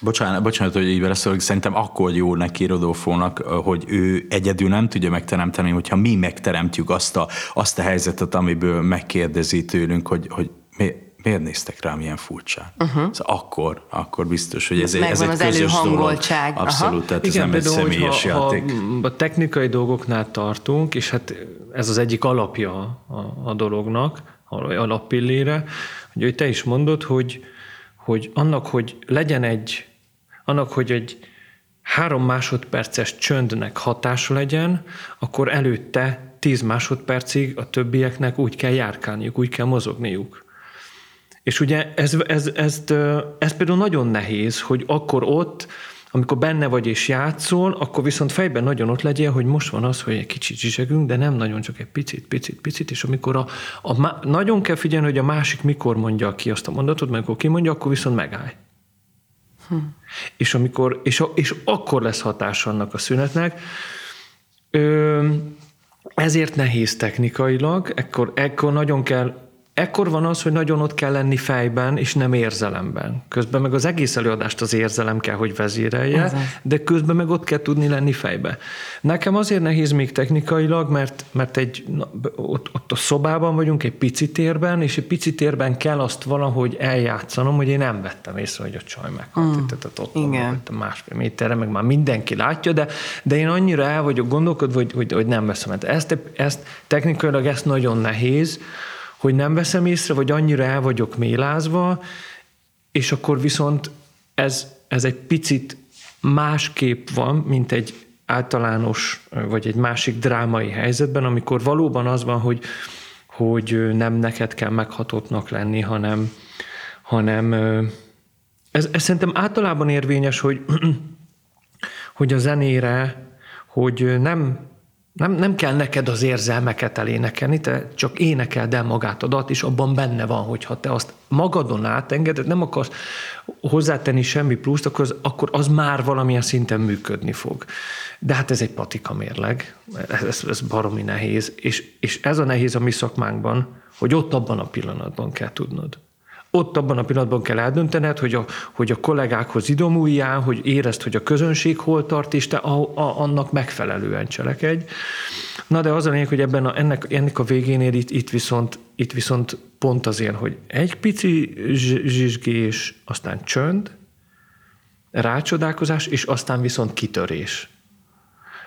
Bocsánat, bocsánat, hogy így beleszólok, szerintem akkor jó neki Rodolfónak, hogy ő egyedül nem tudja megteremteni, hogyha mi megteremtjük azt a, azt a helyzetet, amiből megkérdezi tőlünk, hogy, hogy mi, miért néztek rám ilyen furcsán? Uh-huh. Szóval akkor, akkor biztos, hogy ez, egy, ez egy az közös dolog. Abszolút, Aha. tehát Igen, ez nem egy személyes ha, játék. Ha a technikai dolgoknál tartunk, és hát ez az egyik alapja a, a dolognak, alappillére, hogy te is mondod, hogy, hogy annak, hogy legyen egy, annak, hogy egy három másodperces csöndnek hatása legyen, akkor előtte tíz másodpercig a többieknek úgy kell járkálniuk, úgy kell mozogniuk. És ugye ez, ez, ez, ez például nagyon nehéz, hogy akkor ott, amikor benne vagy és játszol, akkor viszont fejben nagyon ott legyél, hogy most van az, hogy egy kicsit zsizsegünk, de nem nagyon, csak egy picit, picit, picit, és amikor a, a, nagyon kell figyelni, hogy a másik mikor mondja ki azt a mondatot, mert akkor kimondja, akkor viszont megállj. Hm. És, amikor, és, a, és akkor lesz hatás annak a szünetnek. Ö, ezért nehéz technikailag, ekkor, ekkor nagyon kell Ekkor van az, hogy nagyon ott kell lenni fejben, és nem érzelemben. Közben meg az egész előadást az érzelem kell, hogy vezérelje, Ez de közben meg ott kell tudni lenni fejbe. Nekem azért nehéz még technikailag, mert, mert egy, na, ott, ott a szobában vagyunk, egy pici térben, és egy pici térben kell azt valahogy eljátszanom, hogy én nem vettem észre, hogy a csaj meghalt. Mm. Tehát ott Igen. van másfél méterre, meg már mindenki látja, de, de én annyira el vagyok gondolkodva, hogy, hogy, hogy nem veszem. Ezt, ezt technikailag ezt nagyon nehéz, hogy nem veszem észre, vagy annyira el vagyok mélázva, és akkor viszont ez, ez egy picit másképp van, mint egy általános, vagy egy másik drámai helyzetben, amikor valóban az van, hogy, hogy nem neked kell meghatottnak lenni, hanem, hanem ez, ez szerintem általában érvényes, hogy, hogy a zenére, hogy nem, nem, nem kell neked az érzelmeket elénekelni, te csak énekeld el magát a dalt, és abban benne van, hogyha te azt magadon átengeded, nem akarsz hozzátenni semmi pluszt, akkor az, akkor az már valamilyen szinten működni fog. De hát ez egy patika mérleg, ez, ez baromi nehéz, és, és ez a nehéz a mi szakmánkban, hogy ott abban a pillanatban kell tudnod ott abban a pillanatban kell eldöntened, hogy a, hogy a kollégákhoz idomuljál, hogy érezd, hogy a közönség hol tart, és te a, a, annak megfelelően cselekedj. Na de az a lényeg, hogy ebben a, ennek, ennek a végénél itt, itt, viszont, itt viszont pont azért, hogy egy pici zsizsgés, aztán csönd, rácsodálkozás, és aztán viszont kitörés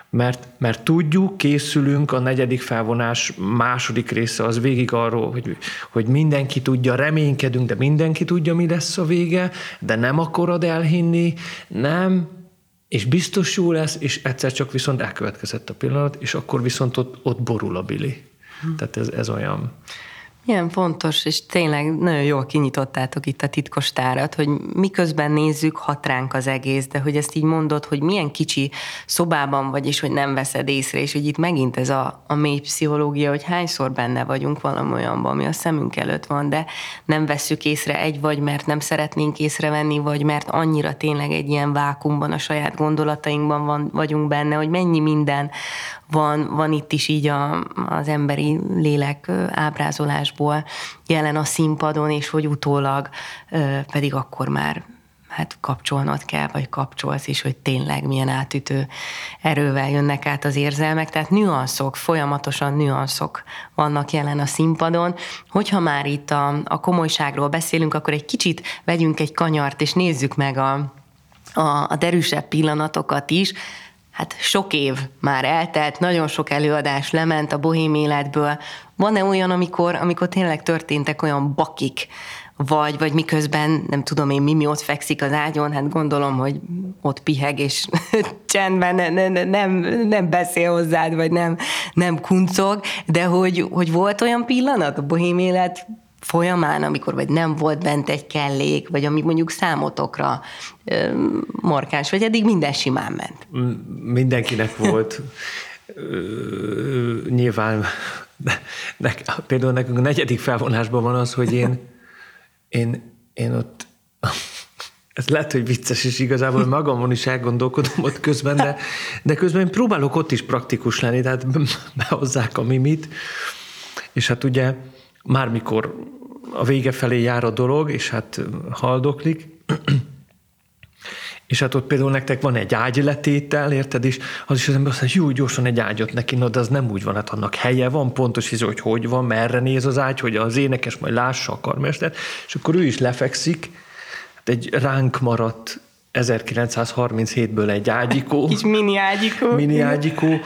mert, mert tudjuk, készülünk, a negyedik felvonás második része az végig arról, hogy, hogy mindenki tudja, reménykedünk, de mindenki tudja, mi lesz a vége, de nem akarod elhinni, nem, és biztos jó lesz, és egyszer csak viszont elkövetkezett a pillanat, és akkor viszont ott, ott borul a bili. Hm. Tehát ez, ez olyan... Ilyen fontos, és tényleg nagyon jól kinyitottátok itt a titkos tárat, hogy miközben nézzük, hat ránk az egész, de hogy ezt így mondod, hogy milyen kicsi szobában vagy, és hogy nem veszed észre, és hogy itt megint ez a, a mély pszichológia, hogy hányszor benne vagyunk valami olyanban, ami a szemünk előtt van, de nem vesszük észre egy, vagy mert nem szeretnénk észrevenni, vagy mert annyira tényleg egy ilyen vákumban a saját gondolatainkban van, vagyunk benne, hogy mennyi minden van, van itt is így a, az emberi lélek ábrázolásból jelen a színpadon, és hogy utólag pedig akkor már hát kapcsolnod kell, vagy kapcsolsz is, hogy tényleg milyen átütő erővel jönnek át az érzelmek. Tehát nüanszok, folyamatosan nüanszok vannak jelen a színpadon. Hogyha már itt a, a komolyságról beszélünk, akkor egy kicsit vegyünk egy kanyart, és nézzük meg a, a, a derűsebb pillanatokat is hát sok év már eltelt, nagyon sok előadás lement a bohém életből. Van-e olyan, amikor, amikor tényleg történtek olyan bakik, vagy, vagy miközben, nem tudom én, Mimi ott fekszik az ágyon, hát gondolom, hogy ott piheg, és csendben ne, ne, ne, nem, nem beszél hozzád, vagy nem, nem kuncog, de hogy, hogy volt olyan pillanat a bohém élet folyamán, amikor vagy nem volt bent egy kellék, vagy ami mondjuk számotokra markáns, vagy eddig minden simán ment? Mindenkinek volt. Nyilván ne, például nekünk a negyedik felvonásban van az, hogy én, én, én ott ez lehet, hogy vicces, és igazából magamon is elgondolkodom ott közben, de, de közben én próbálok ott is praktikus lenni, tehát behozzák a mimit, és hát ugye már mikor a vége felé jár a dolog, és hát haldoklik, és hát ott például nektek van egy ágyletétel, érted, és az is az ember azt mondja, jó, gyorsan egy ágyat neki, no, de az nem úgy van, hát annak helye van, pontos izé, hogy hogy van, merre néz az ágy, hogy az énekes majd lássa a karmester, és akkor ő is lefekszik, hát egy ránk maradt 1937-ből egy ágyikó. Kis mini ágyikó. Mini ágyikó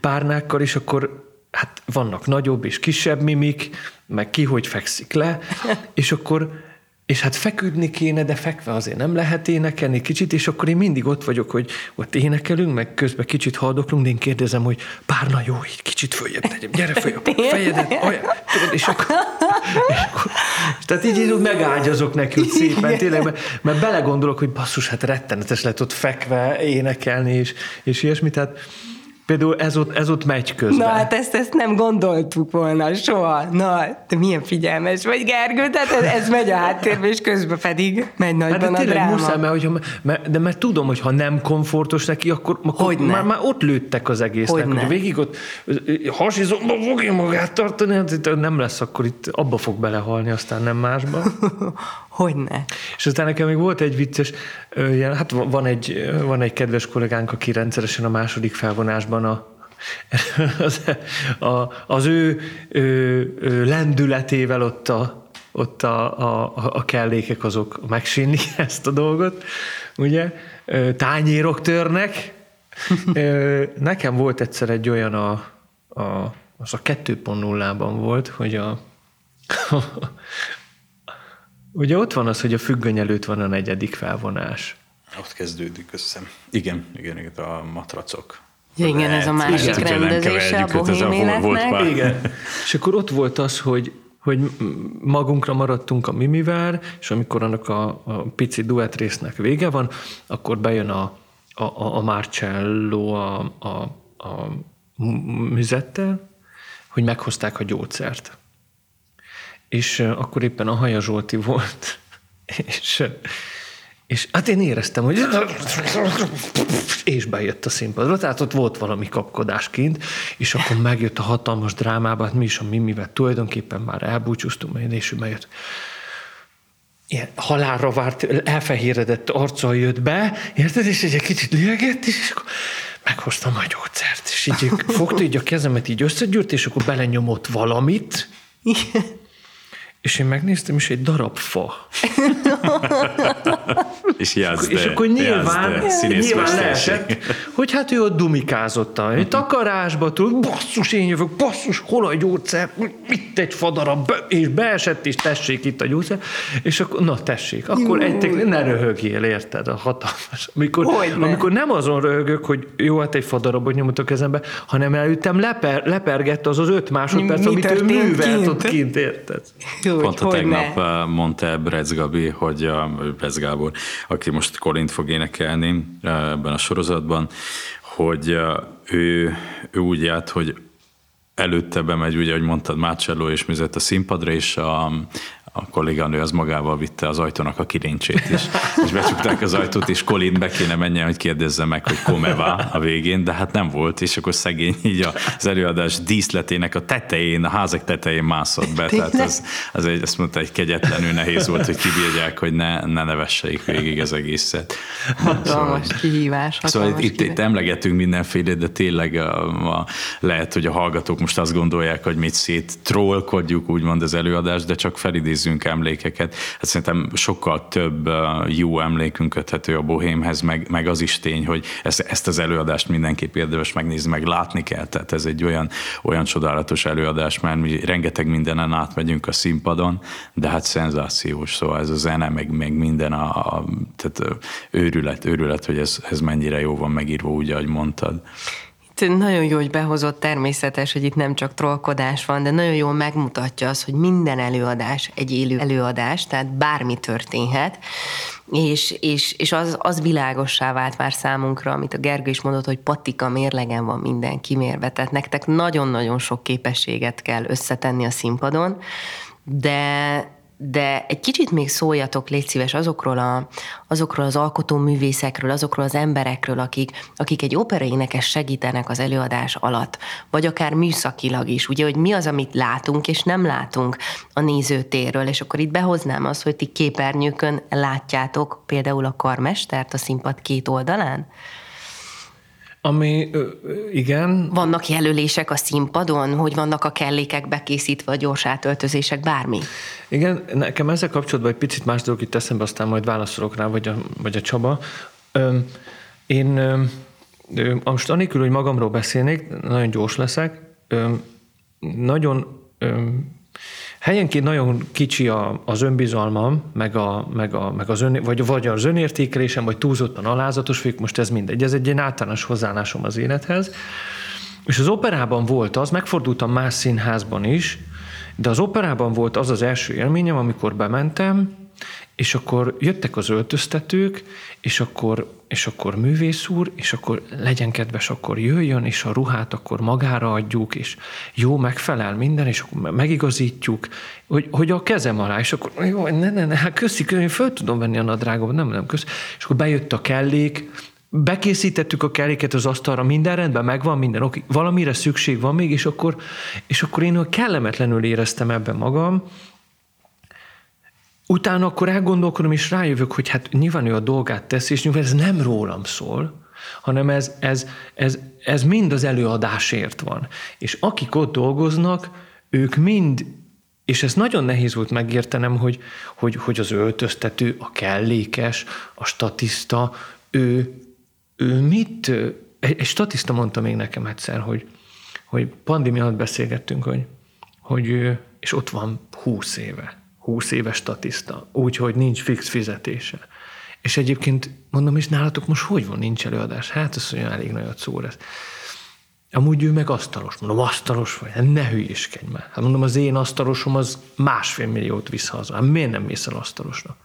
párnákkal, és akkor hát vannak nagyobb és kisebb mimik, meg ki hogy fekszik le, és akkor és hát feküdni kéne, de fekve azért nem lehet énekelni kicsit, és akkor én mindig ott vagyok, hogy ott énekelünk, meg közben kicsit haldoklunk, de én kérdezem, hogy párna jó, így kicsit följebb tegyem, gyere följebb, fejedet, olyan, és akkor, és akkor és tehát így én megágyazok neki úgy szépen, tényleg, mert, mert belegondolok, hogy basszus, hát rettenetes lehet ott fekve énekelni, és, és ilyesmi, tehát Például ez ott, ez ott megy közben. Na hát ezt, ezt nem gondoltuk volna soha. Na, te milyen figyelmes vagy, Gergő, tehát ez, ez megy a háttérbe, és közben pedig megy nagyban hát, a dráma. Muszáj, mert, hogyha, mert, de mert tudom, hogy ha nem komfortos neki, akkor, akkor már, már, ott lőttek az egésznek. Hogy, hogy végig ott hasizomba fogja magát tartani, hát nem lesz, akkor itt abba fog belehalni, aztán nem másba. Hogyne. És aztán nekem még volt egy vicces, hát van egy, van egy kedves kollégánk, aki rendszeresen a második felvonásban a, az, a, az ő, ő, ő lendületével ott a, ott a, a, a kellékek azok megsínlik ezt a dolgot, ugye? Tányérok törnek. Nekem volt egyszer egy olyan a, a az a 2.0-ban volt, hogy a, Ugye ott van az, hogy a függöny előtt van a negyedik felvonás. Ott kezdődik össze. Igen, igen, igen a matracok. Ja, igen, ez a másik igen, rendezése a bohém Igen. És akkor ott volt az, hogy, hogy magunkra maradtunk a Mimivel, és amikor annak a, a pici duett résznek vége van, akkor bejön a, a, a Marcello a, a a műzettel, hogy meghozták a gyógyszert. És akkor éppen a Haja Zsolti volt, és, és hát én éreztem, hogy és bejött a színpadra, tehát ott volt valami kapkodás kint, és akkor megjött a hatalmas drámába, hát mi is a Mimivel tulajdonképpen már elbúcsúztunk, és ő bejött. Ilyen halálra várt, elfehéredett arccal jött be, érted, és egy kicsit lihegett, és akkor meghoztam a gyógyszert, és így fogta így a kezemet, így összegyűrt, és akkor belenyomott valamit, és én megnéztem, és egy darab fa. és játsz És akkor nyilván, nyilván lehetett, hogy hát ő ott dumikázott a egy takarásba, tudod, basszus, én jövök, basszus, hol a gyógyszer, itt egy fadarab, és beesett, és tessék itt a gyógyszer, és akkor, na tessék, akkor egy, ne röhögjél, érted, a hatalmas. Amikor, amikor nem azon röhögök, hogy jó, hát egy fadarabot nyomott a kezembe, hanem elüttem, leper, lepergett az az öt másodperc, Mi amit ő művelt kint? ott kint, érted? Jó, Pont a tegnap ne. mondta Brec Gabi, hogy a Brec Gábor, aki most Kolint fog énekelni ebben a sorozatban, hogy ő, ő úgy járt, hogy előtte bemegy, ugye, hogy mondtad, Marcello és Müzet a színpadra, és a, a kolléganő az magával vitte az ajtónak a kilincsét is. És becsukták az ajtót, és Colin be kéne menjen, hogy kérdezze meg, hogy komeva a végén, de hát nem volt, és akkor szegény így az előadás díszletének a tetején, a házak tetején mászott be. Tehát az, az egy, azt mondta, egy kegyetlenül nehéz volt, hogy kibírják, hogy ne, ne nevesseik végig az egészet. Hatalmas szóval, kihívás. Hatalmas szóval itt, itt, itt emlegetünk mindenféle, de tényleg a, a, lehet, hogy a hallgatók most azt gondolják, hogy mit szét trollkodjuk, úgymond az előadást, de csak felidézzük őrizzünk emlékeket. Hát szerintem sokkal több jó emlékünk köthető a bohémhez, meg, meg az is tény, hogy ezt, ezt az előadást mindenképp érdemes megnézni, meg látni kell. Tehát ez egy olyan, olyan csodálatos előadás, mert mi rengeteg mindenen átmegyünk a színpadon, de hát szenzációs, szóval ez a zene, meg, meg minden a, a tehát őrület, őrület, hogy ez, ez mennyire jó van megírva, úgy, ahogy mondtad. Nagyon jó, hogy behozott természetes, hogy itt nem csak trollkodás van, de nagyon jól megmutatja az, hogy minden előadás egy élő előadás, tehát bármi történhet, és, és, és az, az világossá vált már számunkra, amit a Gergő is mondott, hogy patika mérlegen van minden kimérve, tehát nektek nagyon-nagyon sok képességet kell összetenni a színpadon, de de egy kicsit még szóljatok, légy szíves, azokról, a, azokról az alkotóművészekről, azokról az emberekről, akik, akik egy operaénekes segítenek az előadás alatt, vagy akár műszakilag is, ugye, hogy mi az, amit látunk és nem látunk a nézőtérről, és akkor itt behoznám azt, hogy ti képernyőkön látjátok például a karmestert a színpad két oldalán? Ami, igen. Vannak jelölések a színpadon, hogy vannak a kellékek bekészítve, a gyors átöltözések, bármi? Igen, nekem ezzel kapcsolatban egy picit más dolog itt eszembe, aztán majd válaszolok rá, vagy a, vagy a Csaba. Én most anélkül, hogy magamról beszélnék, nagyon gyors leszek, nagyon Helyenként nagyon kicsi a, az önbizalmam, meg, a, meg, a, meg az ön, vagy, vagy az önértékelésem, vagy túlzottan alázatos vagyok, most ez mindegy. Ez egy ilyen általános hozzáállásom az élethez. És az operában volt az, megfordultam más színházban is, de az operában volt az az első élményem, amikor bementem, és akkor jöttek az öltöztetők, és akkor, és akkor művész úr, és akkor legyen kedves, akkor jöjjön, és a ruhát akkor magára adjuk, és jó, megfelel minden, és akkor megigazítjuk, hogy, hogy a kezem alá, és akkor jó, ne, ne, ne, hát köszi, én föl tudom venni a nadrágot, nem, nem, köszi. És akkor bejött a kellék, bekészítettük a keréket az asztalra, minden rendben, megvan minden, oké, valamire szükség van még, és akkor, és akkor én kellemetlenül éreztem ebben magam, Utána akkor elgondolkodom, és rájövök, hogy hát nyilván ő a dolgát teszi, és nyilván ez nem rólam szól, hanem ez, ez, ez, ez mind az előadásért van. És akik ott dolgoznak, ők mind, és ez nagyon nehéz volt megértenem, hogy, hogy, hogy az öltöztető, a kellékes, a statiszta, ő, ő mit, egy, egy statiszta mondta még nekem egyszer, hogy, hogy pandémia alatt beszélgettünk, hogy, hogy és ott van húsz éve 20 éves statiszta, úgyhogy nincs fix fizetése. És egyébként mondom, és nálatok most hogy van, nincs előadás? Hát ez olyan elég nagyot szó lesz. Amúgy ő meg asztalos. Mondom, asztalos vagy? Hát ne hülyéskedj már. Hát mondom, az én asztalosom az másfél milliót visz haza. Hát miért nem mész el asztalosnak?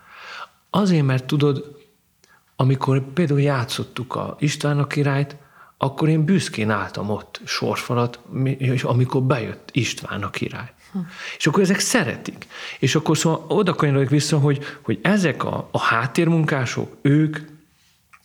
Azért, mert tudod, amikor például játszottuk a István a királyt, akkor én büszkén álltam ott sorfalat, amikor bejött István a király. És akkor ezek szeretik. És akkor szóval oda kanyarodik vissza, hogy, hogy ezek a, a háttérmunkások, ők,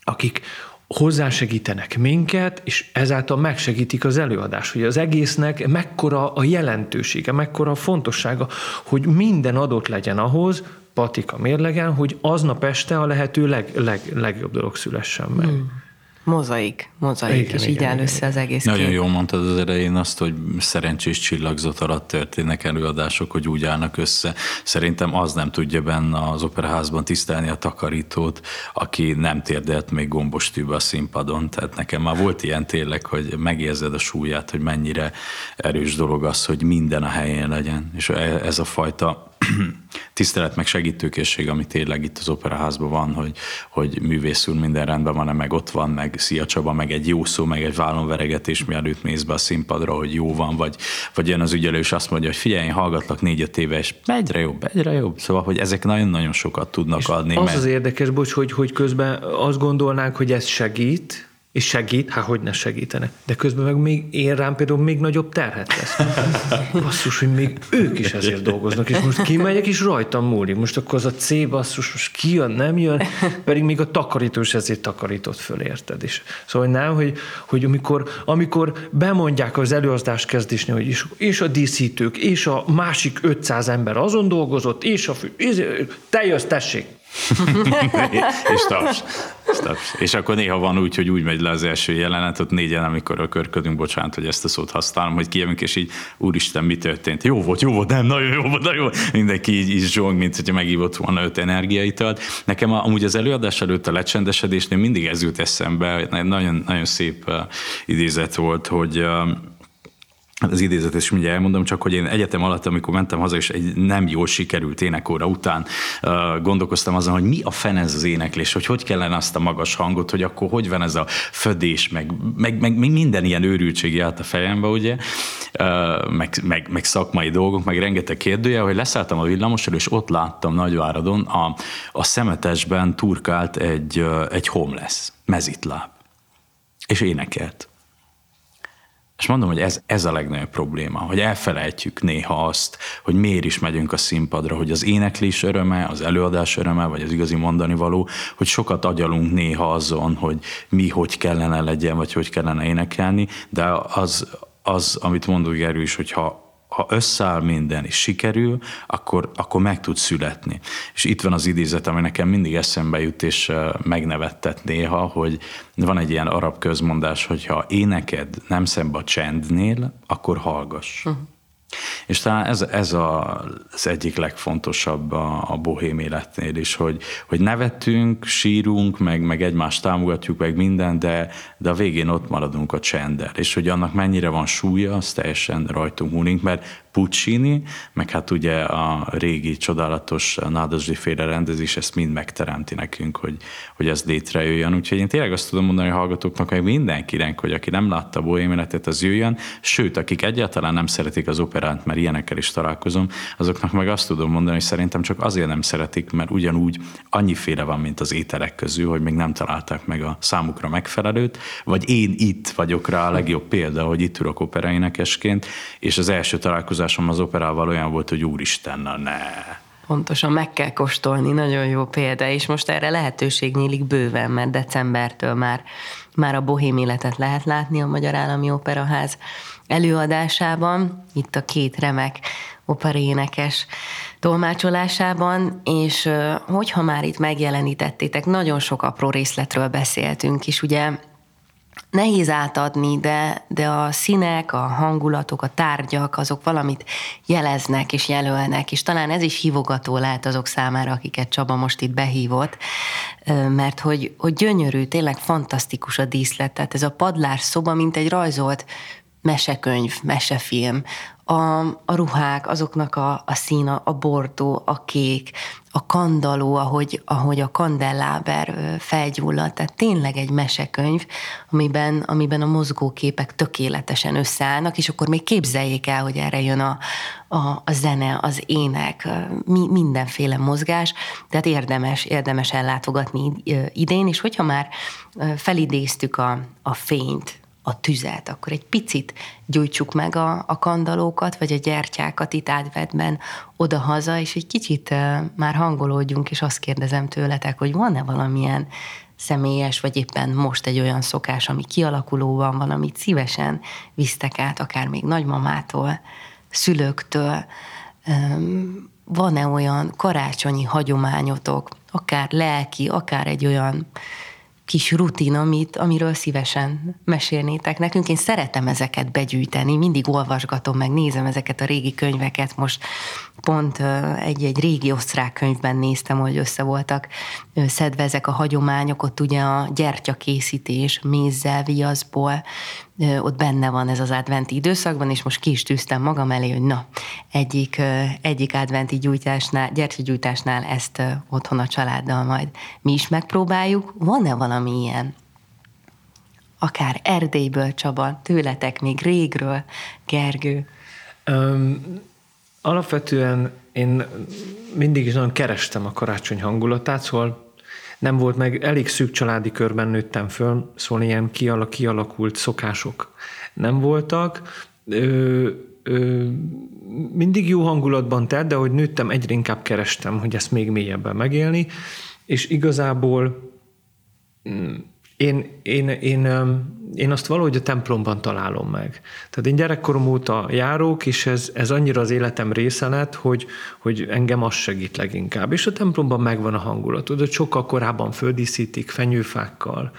akik hozzásegítenek minket, és ezáltal megsegítik az előadást, hogy az egésznek mekkora a jelentősége, mekkora a fontossága, hogy minden adott legyen ahhoz, patika mérlegen, hogy aznap este a lehető leg, leg, legjobb dolog szülessen meg. Hmm mozaik, mozaik, igen, és igen, így áll össze az egész Nagyon kép. jól mondtad az elején azt, hogy szerencsés csillagzat alatt történnek előadások, hogy úgy állnak össze. Szerintem az nem tudja benne az operaházban tisztelni a takarítót, aki nem térdelt még gombostűbe a színpadon. Tehát nekem már volt ilyen tényleg, hogy megérzed a súlyát, hogy mennyire erős dolog az, hogy minden a helyén legyen. És ez a fajta tisztelet meg segítőkészség, ami tényleg itt az operaházban van, hogy, hogy művész úr minden rendben van, meg ott van, meg Szia Csaba, meg egy jó szó, meg egy vállonveregetés, mielőtt mész be a színpadra, hogy jó van, vagy, vagy jön az ügyelő, és azt mondja, hogy figyelj, én hallgatlak négy-öt éve, és egyre jobb, egyre jobb. Szóval, hogy ezek nagyon-nagyon sokat tudnak és adni. Az mert... az érdekes, bocs, hogy, hogy közben azt gondolnánk, hogy ez segít, és segít, hát hogy ne segítene. De közben meg még én rám például még nagyobb terhet lesz. Basszus, hogy még ők is ezért dolgoznak, és most kimegyek, és rajtam múlik. Most akkor az a C basszus, most ki jön, nem jön, pedig még a takarító is ezért takarított föl, érted is. Szóval nem, hogy, hogy amikor, amikor bemondják az előadást kezdésnél, hogy és, és a díszítők, és a másik 500 ember azon dolgozott, és a fő, és, te jössz, tessék, és taps, és taps. És akkor néha van úgy, hogy úgy megy le az első jelenet, ott négyen, amikor a körködünk, bocsánat, hogy ezt a szót használom, hogy kijövünk, és így, úristen, mi történt? Jó volt, jó volt, nem, nagyon jó volt, nagyon jó. Mindenki így, így zsong, mint hogyha megívott volna öt energiaitalt. Nekem amúgy az előadás előtt a lecsendesedésnél mindig ez jut eszembe, nagyon, nagyon szép uh, idézet volt, hogy Hát az idézetet is mindjárt elmondom, csak hogy én egyetem alatt, amikor mentem haza, és egy nem jól sikerült énekóra után uh, gondolkoztam azon, hogy mi a fene ez az éneklés, hogy hogy kellene azt a magas hangot, hogy akkor hogy van ez a födés, meg, meg, meg minden ilyen őrültség járt a fejembe, ugye, meg, meg, meg, szakmai dolgok, meg rengeteg kérdője, hogy leszálltam a villamosról, és ott láttam Nagyváradon a, a szemetesben turkált egy, egy homeless, mezitláb, és énekelt. És mondom, hogy ez, ez a legnagyobb probléma, hogy elfelejtjük néha azt, hogy miért is megyünk a színpadra, hogy az éneklés öröme, az előadás öröme, vagy az igazi mondani való, hogy sokat agyalunk néha azon, hogy mi hogy kellene legyen, vagy hogy kellene énekelni, de az, az amit mondok Gerő is, hogyha ha összeáll minden és sikerül, akkor, akkor meg tud születni. És itt van az idézet, ami nekem mindig eszembe jut, és megnevettet néha, hogy van egy ilyen arab közmondás, hogy ha éneked nem szembe a csendnél, akkor hallgass. Uh-huh. És talán ez, ez a, az egyik legfontosabb a, a bohém életnél is, hogy, hogy nevetünk, sírunk, meg, meg egymást támogatjuk, meg minden, de, de a végén ott maradunk a csenddel. És hogy annak mennyire van súlya, az teljesen rajtunk múlik, mert Puccini, meg hát ugye a régi csodálatos Nádasdi féle rendezés ezt mind megteremti nekünk, hogy, hogy ez létrejöjjön. Úgyhogy én tényleg azt tudom mondani a hallgatóknak, meg mindenkinek, hogy aki nem látta a bohémenetet, az jöjjön, sőt, akik egyáltalán nem szeretik az operát, mert ilyenekkel is találkozom, azoknak meg azt tudom mondani, hogy szerintem csak azért nem szeretik, mert ugyanúgy annyiféle van, mint az ételek közül, hogy még nem találták meg a számukra megfelelőt, vagy én itt vagyok rá a legjobb példa, hogy itt ülök operaénekesként, és az első találkozás találkozásom az operával olyan volt, hogy úristen, na ne. Pontosan meg kell kóstolni, nagyon jó példa, és most erre lehetőség nyílik bőven, mert decembertől már, már a bohém életet lehet látni a Magyar Állami Operaház előadásában, itt a két remek operénekes tolmácsolásában, és hogyha már itt megjelenítettétek, nagyon sok apró részletről beszéltünk, és ugye nehéz átadni, de, de a színek, a hangulatok, a tárgyak, azok valamit jeleznek és jelölnek, és talán ez is hívogató lehet azok számára, akiket Csaba most itt behívott, mert hogy, hogy gyönyörű, tényleg fantasztikus a díszlet, tehát ez a padlás szoba, mint egy rajzolt mesekönyv, mesefilm, a, a ruhák, azoknak a, a szína, a bordó, a kék, a kandaló, ahogy, ahogy a kandelláber felgyullad, tehát tényleg egy mesekönyv, amiben, amiben a mozgóképek tökéletesen összeállnak, és akkor még képzeljék el, hogy erre jön a, a, a zene, az ének, mi, mindenféle mozgás, tehát érdemes, érdemes ellátogatni idén, és hogyha már felidéztük a, a fényt, a tüzet, akkor egy picit gyújtsuk meg a, a kandalókat, vagy a gyertyákat itt átvetben oda-haza, és egy kicsit már hangolódjunk, és azt kérdezem tőletek, hogy van-e valamilyen személyes, vagy éppen most egy olyan szokás, ami kialakulóban van, amit szívesen visztek át, akár még nagymamától, szülőktől. Van-e olyan karácsonyi hagyományotok, akár lelki, akár egy olyan kis rutin, amit, amiről szívesen mesélnétek nekünk. Én szeretem ezeket begyűjteni, mindig olvasgatom, meg nézem ezeket a régi könyveket. Most pont egy-egy régi osztrák könyvben néztem, hogy össze voltak szedve ezek a hagyományok, ott ugye a gyertyakészítés mézzel, viaszból, ott benne van ez az adventi időszakban, és most ki is tűztem magam elé, hogy na, egyik, egyik adventi gyújtásnál, gyertyagyújtásnál ezt otthon a családdal majd mi is megpróbáljuk. Van-e valami ilyen? Akár Erdélyből, Csaba, tőletek még régről, Gergő? Um, alapvetően én mindig is nagyon kerestem a karácsony hangulatát, szóval nem volt meg, elég szűk családi körben nőttem föl, szóval ilyen kialak, kialakult szokások nem voltak. Ö, ö, mindig jó hangulatban telt, de hogy nőttem, egyre inkább kerestem, hogy ezt még mélyebben megélni, és igazából mm, én, én, én, én azt valahogy a templomban találom meg. Tehát én gyerekkorom óta járok, és ez, ez annyira az életem része lett, hogy, hogy engem az segít leginkább. És a templomban megvan a hangulat. Tudod, sokkal korábban földíszítik fenyőfákkal,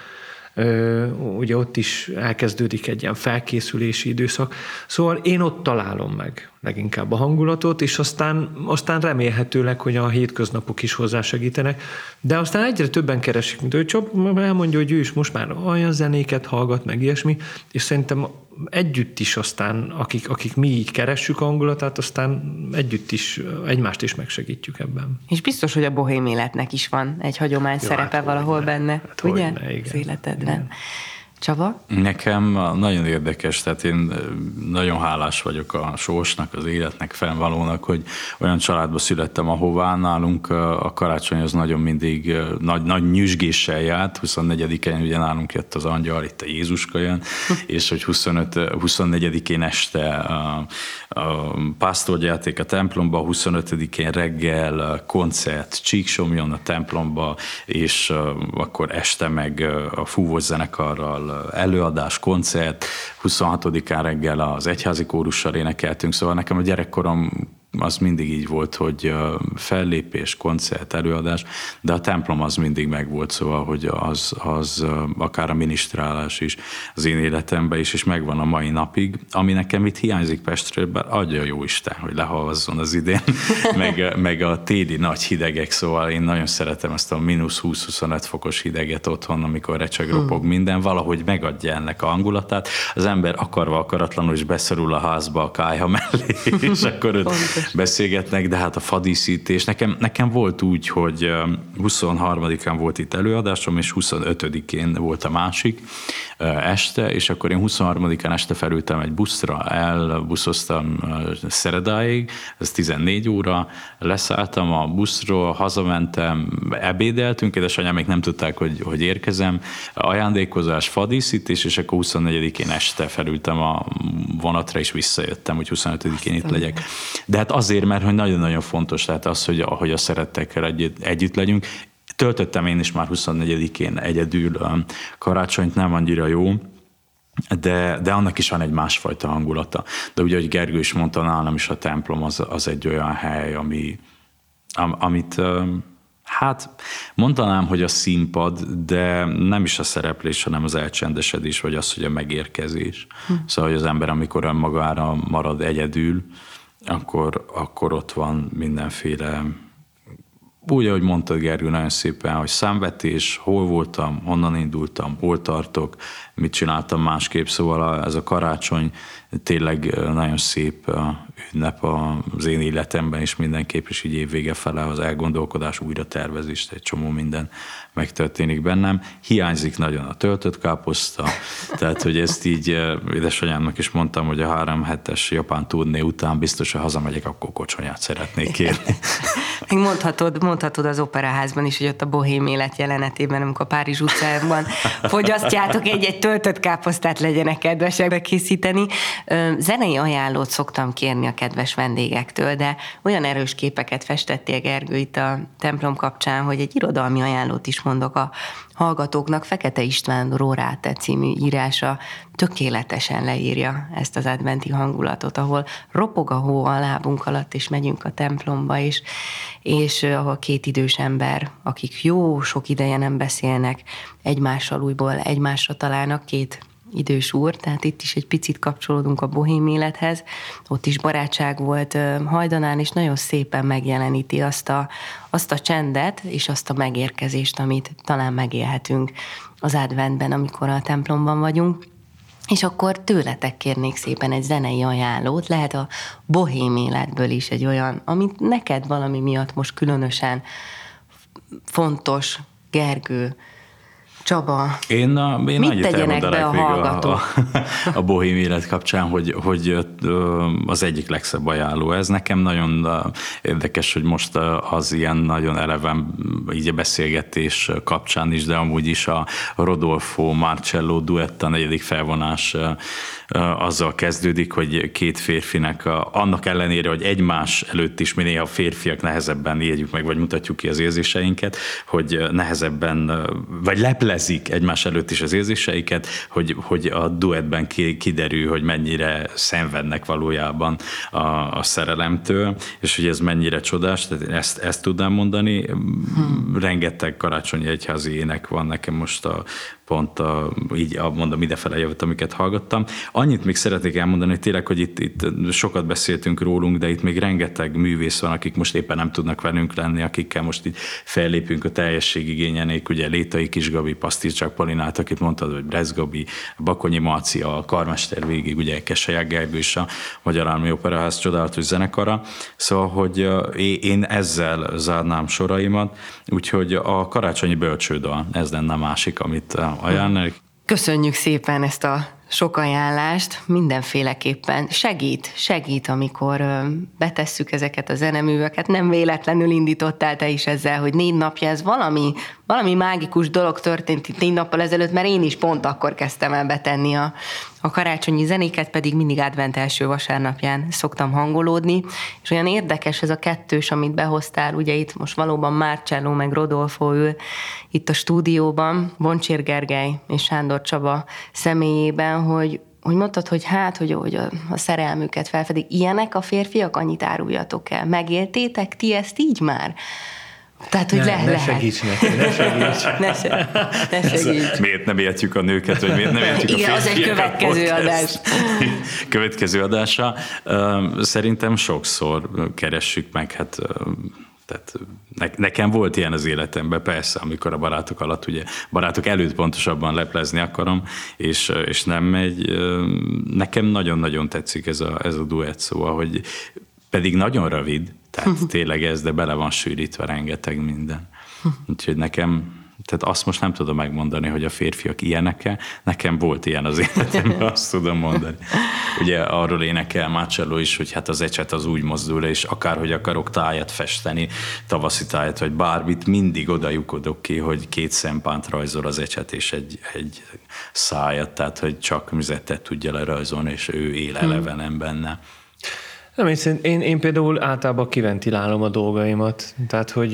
ugye ott is elkezdődik egy ilyen felkészülési időszak. Szóval én ott találom meg leginkább a hangulatot, és aztán, aztán remélhetőleg, hogy a hétköznapok is hozzásegítenek. De aztán egyre többen keresik, mint ő csak elmondja, hogy ő is most már olyan zenéket hallgat, meg ilyesmi, és szerintem együtt is aztán, akik, akik mi így keressük a hangulatát, aztán együtt is, egymást is megsegítjük ebben. És biztos, hogy a bohém életnek is van egy hagyomány ja, szerepe hát valahol ne, benne, hát ugye? Ne, igen. Az életedben. Igen. Csaba? Nekem nagyon érdekes, tehát én nagyon hálás vagyok a sorsnak, az életnek, fennvalónak, hogy olyan családba születtem, ahová nálunk a karácsony az nagyon mindig nagy, nagy nyüzsgéssel járt. 24-en ugye nálunk jött az angyal, itt a Jézuska jön, és hogy 25, 24-én este pásztorgyáték a templomba, 25-én reggel koncert Csíksomjon a templomba, és akkor este meg a fúvós zenekarral előadás, koncert, 26-án reggel az egyházi kórussal énekeltünk, szóval nekem a gyerekkorom az mindig így volt, hogy fellépés, koncert, előadás, de a templom az mindig megvolt, szóval, hogy az, az akár a minisztrálás is az én életemben is, és megvan a mai napig, ami nekem itt hiányzik Pestről, bár adja jó Isten, hogy lehalvazzon az idén, meg, meg a téli nagy hidegek, szóval én nagyon szeretem ezt a mínusz 20-25 fokos hideget otthon, amikor recseg, ropog hmm. minden, valahogy megadja ennek a hangulatát. Az ember akarva akaratlanul is beszorul a házba a kájha mellé, és akkor beszélgetnek, de hát a fadíszítés, nekem, nekem volt úgy, hogy 23-án volt itt előadásom, és 25-én volt a másik este, és akkor én 23-án este felültem egy buszra, elbuszoztam Szeredáig, ez 14 óra, leszálltam a buszról, hazamentem, ebédeltünk, édesanyám még nem tudták, hogy, hogy érkezem, ajándékozás, fadíszítés, és akkor 24-én este felültem a vonatra, és visszajöttem, hogy 25-én itt legyek. De hát azért, mert hogy nagyon-nagyon fontos, tehát az, hogy, hogy a szerettekkel együtt, együtt legyünk. Töltöttem én is már 24-én egyedül karácsonyt, nem annyira jó, de, de annak is van egy másfajta hangulata. De ugye, hogy Gergő is mondta, nálam is a templom az, az egy olyan hely, ami, am, amit Hát mondanám, hogy a színpad, de nem is a szereplés, hanem az elcsendesedés, vagy az, hogy a megérkezés. Hm. Szóval, hogy az ember, amikor önmagára marad egyedül, akkor, akkor ott van mindenféle úgy, ahogy mondtad Gergő nagyon szépen, hogy számvetés, hol voltam, honnan indultam, hol tartok, mit csináltam másképp, szóval ez a karácsony tényleg nagyon szép ünnep az én életemben is mindenképp, és így évvége fele az elgondolkodás, újra tervezés, egy csomó minden megtörténik bennem. Hiányzik nagyon a töltött káposzta, tehát hogy ezt így édesanyámnak is mondtam, hogy a három hetes japán turné után biztos, hogy hazamegyek, akkor kocsonyát szeretnék kérni. Még mondhatod, mondhatod az operaházban is, hogy ott a bohém élet jelenetében, amikor Párizs utcában fogyasztjátok egy-egy töltött káposztát, legyenek kedvesek bekészíteni. Zenei ajánlót szoktam kérni a kedves vendégektől, de olyan erős képeket festettél Gergő itt a templom kapcsán, hogy egy irodalmi ajánlót is mondok a hallgatóknak Fekete István Róráte című írása tökéletesen leírja ezt az adventi hangulatot, ahol ropog a hó a lábunk alatt, és megyünk a templomba, és, és ahol két idős ember, akik jó sok ideje nem beszélnek, egymással újból egymásra találnak, két idős úr, tehát itt is egy picit kapcsolódunk a bohém élethez. Ott is barátság volt hajdanán, és nagyon szépen megjeleníti azt a, azt a csendet és azt a megérkezést, amit talán megélhetünk az adventben, amikor a templomban vagyunk. És akkor tőletek kérnék szépen egy zenei ajánlót, lehet a bohém életből is egy olyan, amit neked valami miatt most különösen fontos, Gergő, Csaba, én, a, én mit tegyenek be a hallgatók? A, a, a bohém élet kapcsán, hogy, hogy az egyik legszebb ajánló ez. Nekem nagyon érdekes, hogy most az ilyen nagyon eleven így a beszélgetés kapcsán is, de amúgy is a Rodolfo Marcello duett a negyedik felvonás azzal kezdődik, hogy két férfinek a, annak ellenére, hogy egymás előtt is minél a férfiak nehezebben éljük meg, vagy mutatjuk ki az érzéseinket, hogy nehezebben, vagy leplezik egymás előtt is az érzéseiket, hogy, hogy a duettben kiderül, hogy mennyire szenvednek valójában a, a szerelemtől, és hogy ez mennyire csodás, tehát ezt, ezt tudnám mondani. Hmm. Rengeteg karácsonyi egyházi ének van nekem most a, pont a, így mondom idefele jövött, amiket hallgattam. Annyit még szeretnék elmondani, hogy tényleg, hogy itt, itt sokat beszéltünk rólunk, de itt még rengeteg művész van, akik most éppen nem tudnak velünk lenni, akikkel most itt fellépünk a teljesség igényenék, ugye Létai Kisgabi, Pasztircsák Palinát, akit mondtad, hogy Brez Gabi, Bakonyi Marci, a Karmester végig, ugye Keselyák Gergő is a Magyar Állami Operaház csodálatos zenekara. Szóval, hogy én ezzel zárnám soraimat, úgyhogy a karácsonyi bölcsődal, ez lenne a másik, amit ajánlani. Köszönjük szépen ezt a sok ajánlást, mindenféleképpen segít, segít, amikor betesszük ezeket a zeneműveket. Nem véletlenül indítottál te is ezzel, hogy négy napja ez valami, valami mágikus dolog történt itt négy nappal ezelőtt, mert én is pont akkor kezdtem el betenni a, a karácsonyi zenéket, pedig mindig advent első vasárnapján szoktam hangolódni, és olyan érdekes ez a kettős, amit behoztál, ugye itt most valóban Márcselló meg Rodolfo ül itt a stúdióban, Boncsér Gergely és Sándor Csaba személyében, hogy, hogy mondtad, hogy hát, hogy, hogy a szerelmüket felfedik. Ilyenek a férfiak, annyit áruljatok el. Megéltétek ti ezt így már? Tehát, hogy ne, le, ne lehet. segíts neki, ne segíts. ne, se, ne segíts. Miért nem értjük a nőket, vagy miért nem értjük Igen, a az egy következő adás. következő adása. Szerintem sokszor keressük meg, hát tehát ne, nekem volt ilyen az életemben, persze, amikor a barátok alatt, ugye barátok előtt pontosabban leplezni akarom, és, és nem megy. Nekem nagyon-nagyon tetszik ez a, ez a duett, szóval, hogy pedig nagyon rövid, tehát tényleg ez, de bele van sűrítve rengeteg minden. Úgyhogy nekem, tehát azt most nem tudom megmondani, hogy a férfiak ilyenek-e. Nekem volt ilyen az életemben, azt tudom mondani. Ugye arról énekel Marcello is, hogy hát az ecset az úgy mozdul, és akárhogy akarok tájat festeni, tavaszi tájat, vagy bármit, mindig oda lyukodok ki, hogy két szempánt rajzol az ecset, és egy, egy szájat, tehát hogy csak müzetet tudja lerajzolni, és ő él elevenen benne. Nem, én, én, én például általában kiventilálom a dolgaimat, tehát hogy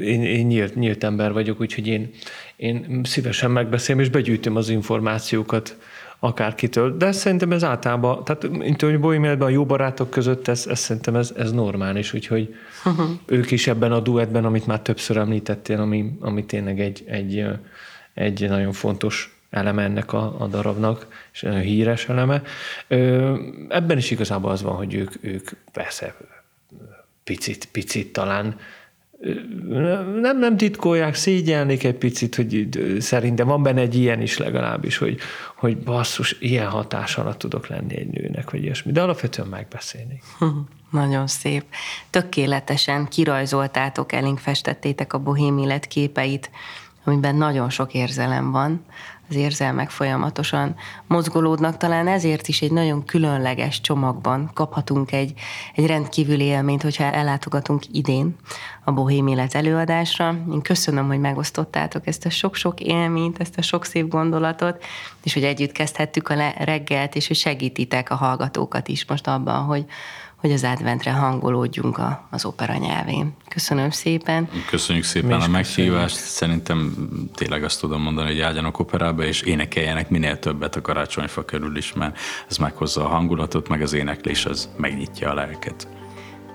én, én nyílt, nyílt ember vagyok, úgyhogy én, én szívesen megbeszélem, és begyűjtöm az információkat akárkitől, de szerintem ez általában, tehát mint hogy bohémiában a jó barátok között, ez, ez szerintem ez, ez normális, úgyhogy uh-huh. ők is ebben a duettben, amit már többször említettél, ami, ami tényleg egy, egy, egy nagyon fontos eleme ennek a, a darabnak, és nagyon híres eleme. Ö, ebben is igazából az van, hogy ők, ők persze picit, picit talán nem, nem titkolják, szégyelnék egy picit, hogy szerintem van benne egy ilyen is legalábbis, hogy, hogy basszus, ilyen hatás alatt tudok lenni egy nőnek, vagy ilyesmi, de alapvetően megbeszélni. Nagyon szép. Tökéletesen kirajzoltátok, elénk festettétek a bohém élet képeit amiben nagyon sok érzelem van, az érzelmek folyamatosan mozgolódnak, talán ezért is egy nagyon különleges csomagban kaphatunk egy, egy rendkívüli élményt, hogyha ellátogatunk idén a Bohém Élet előadásra. Én köszönöm, hogy megosztottátok ezt a sok-sok élményt, ezt a sok szép gondolatot, és hogy együtt kezdhettük a reggelt, és hogy segítitek a hallgatókat is most abban, hogy, hogy az adventre hangolódjunk a, az opera nyelvén. Köszönöm szépen. Köszönjük szépen a meghívást. Köszönjük. Szerintem tényleg azt tudom mondani, hogy járjanak operába, és énekeljenek minél többet a karácsonyfa körül is, mert ez meghozza a hangulatot, meg az éneklés az megnyitja a lelket.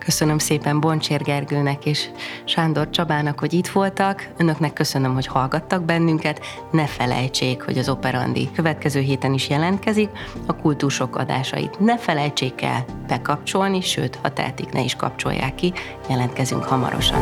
Köszönöm szépen Boncsér Gergőnek és Sándor Csabának, hogy itt voltak. Önöknek köszönöm, hogy hallgattak bennünket. Ne felejtsék, hogy az Operandi következő héten is jelentkezik. A kultúrsok adásait ne felejtsék el bekapcsolni, sőt, ha tehetik, ne is kapcsolják ki. Jelentkezünk hamarosan.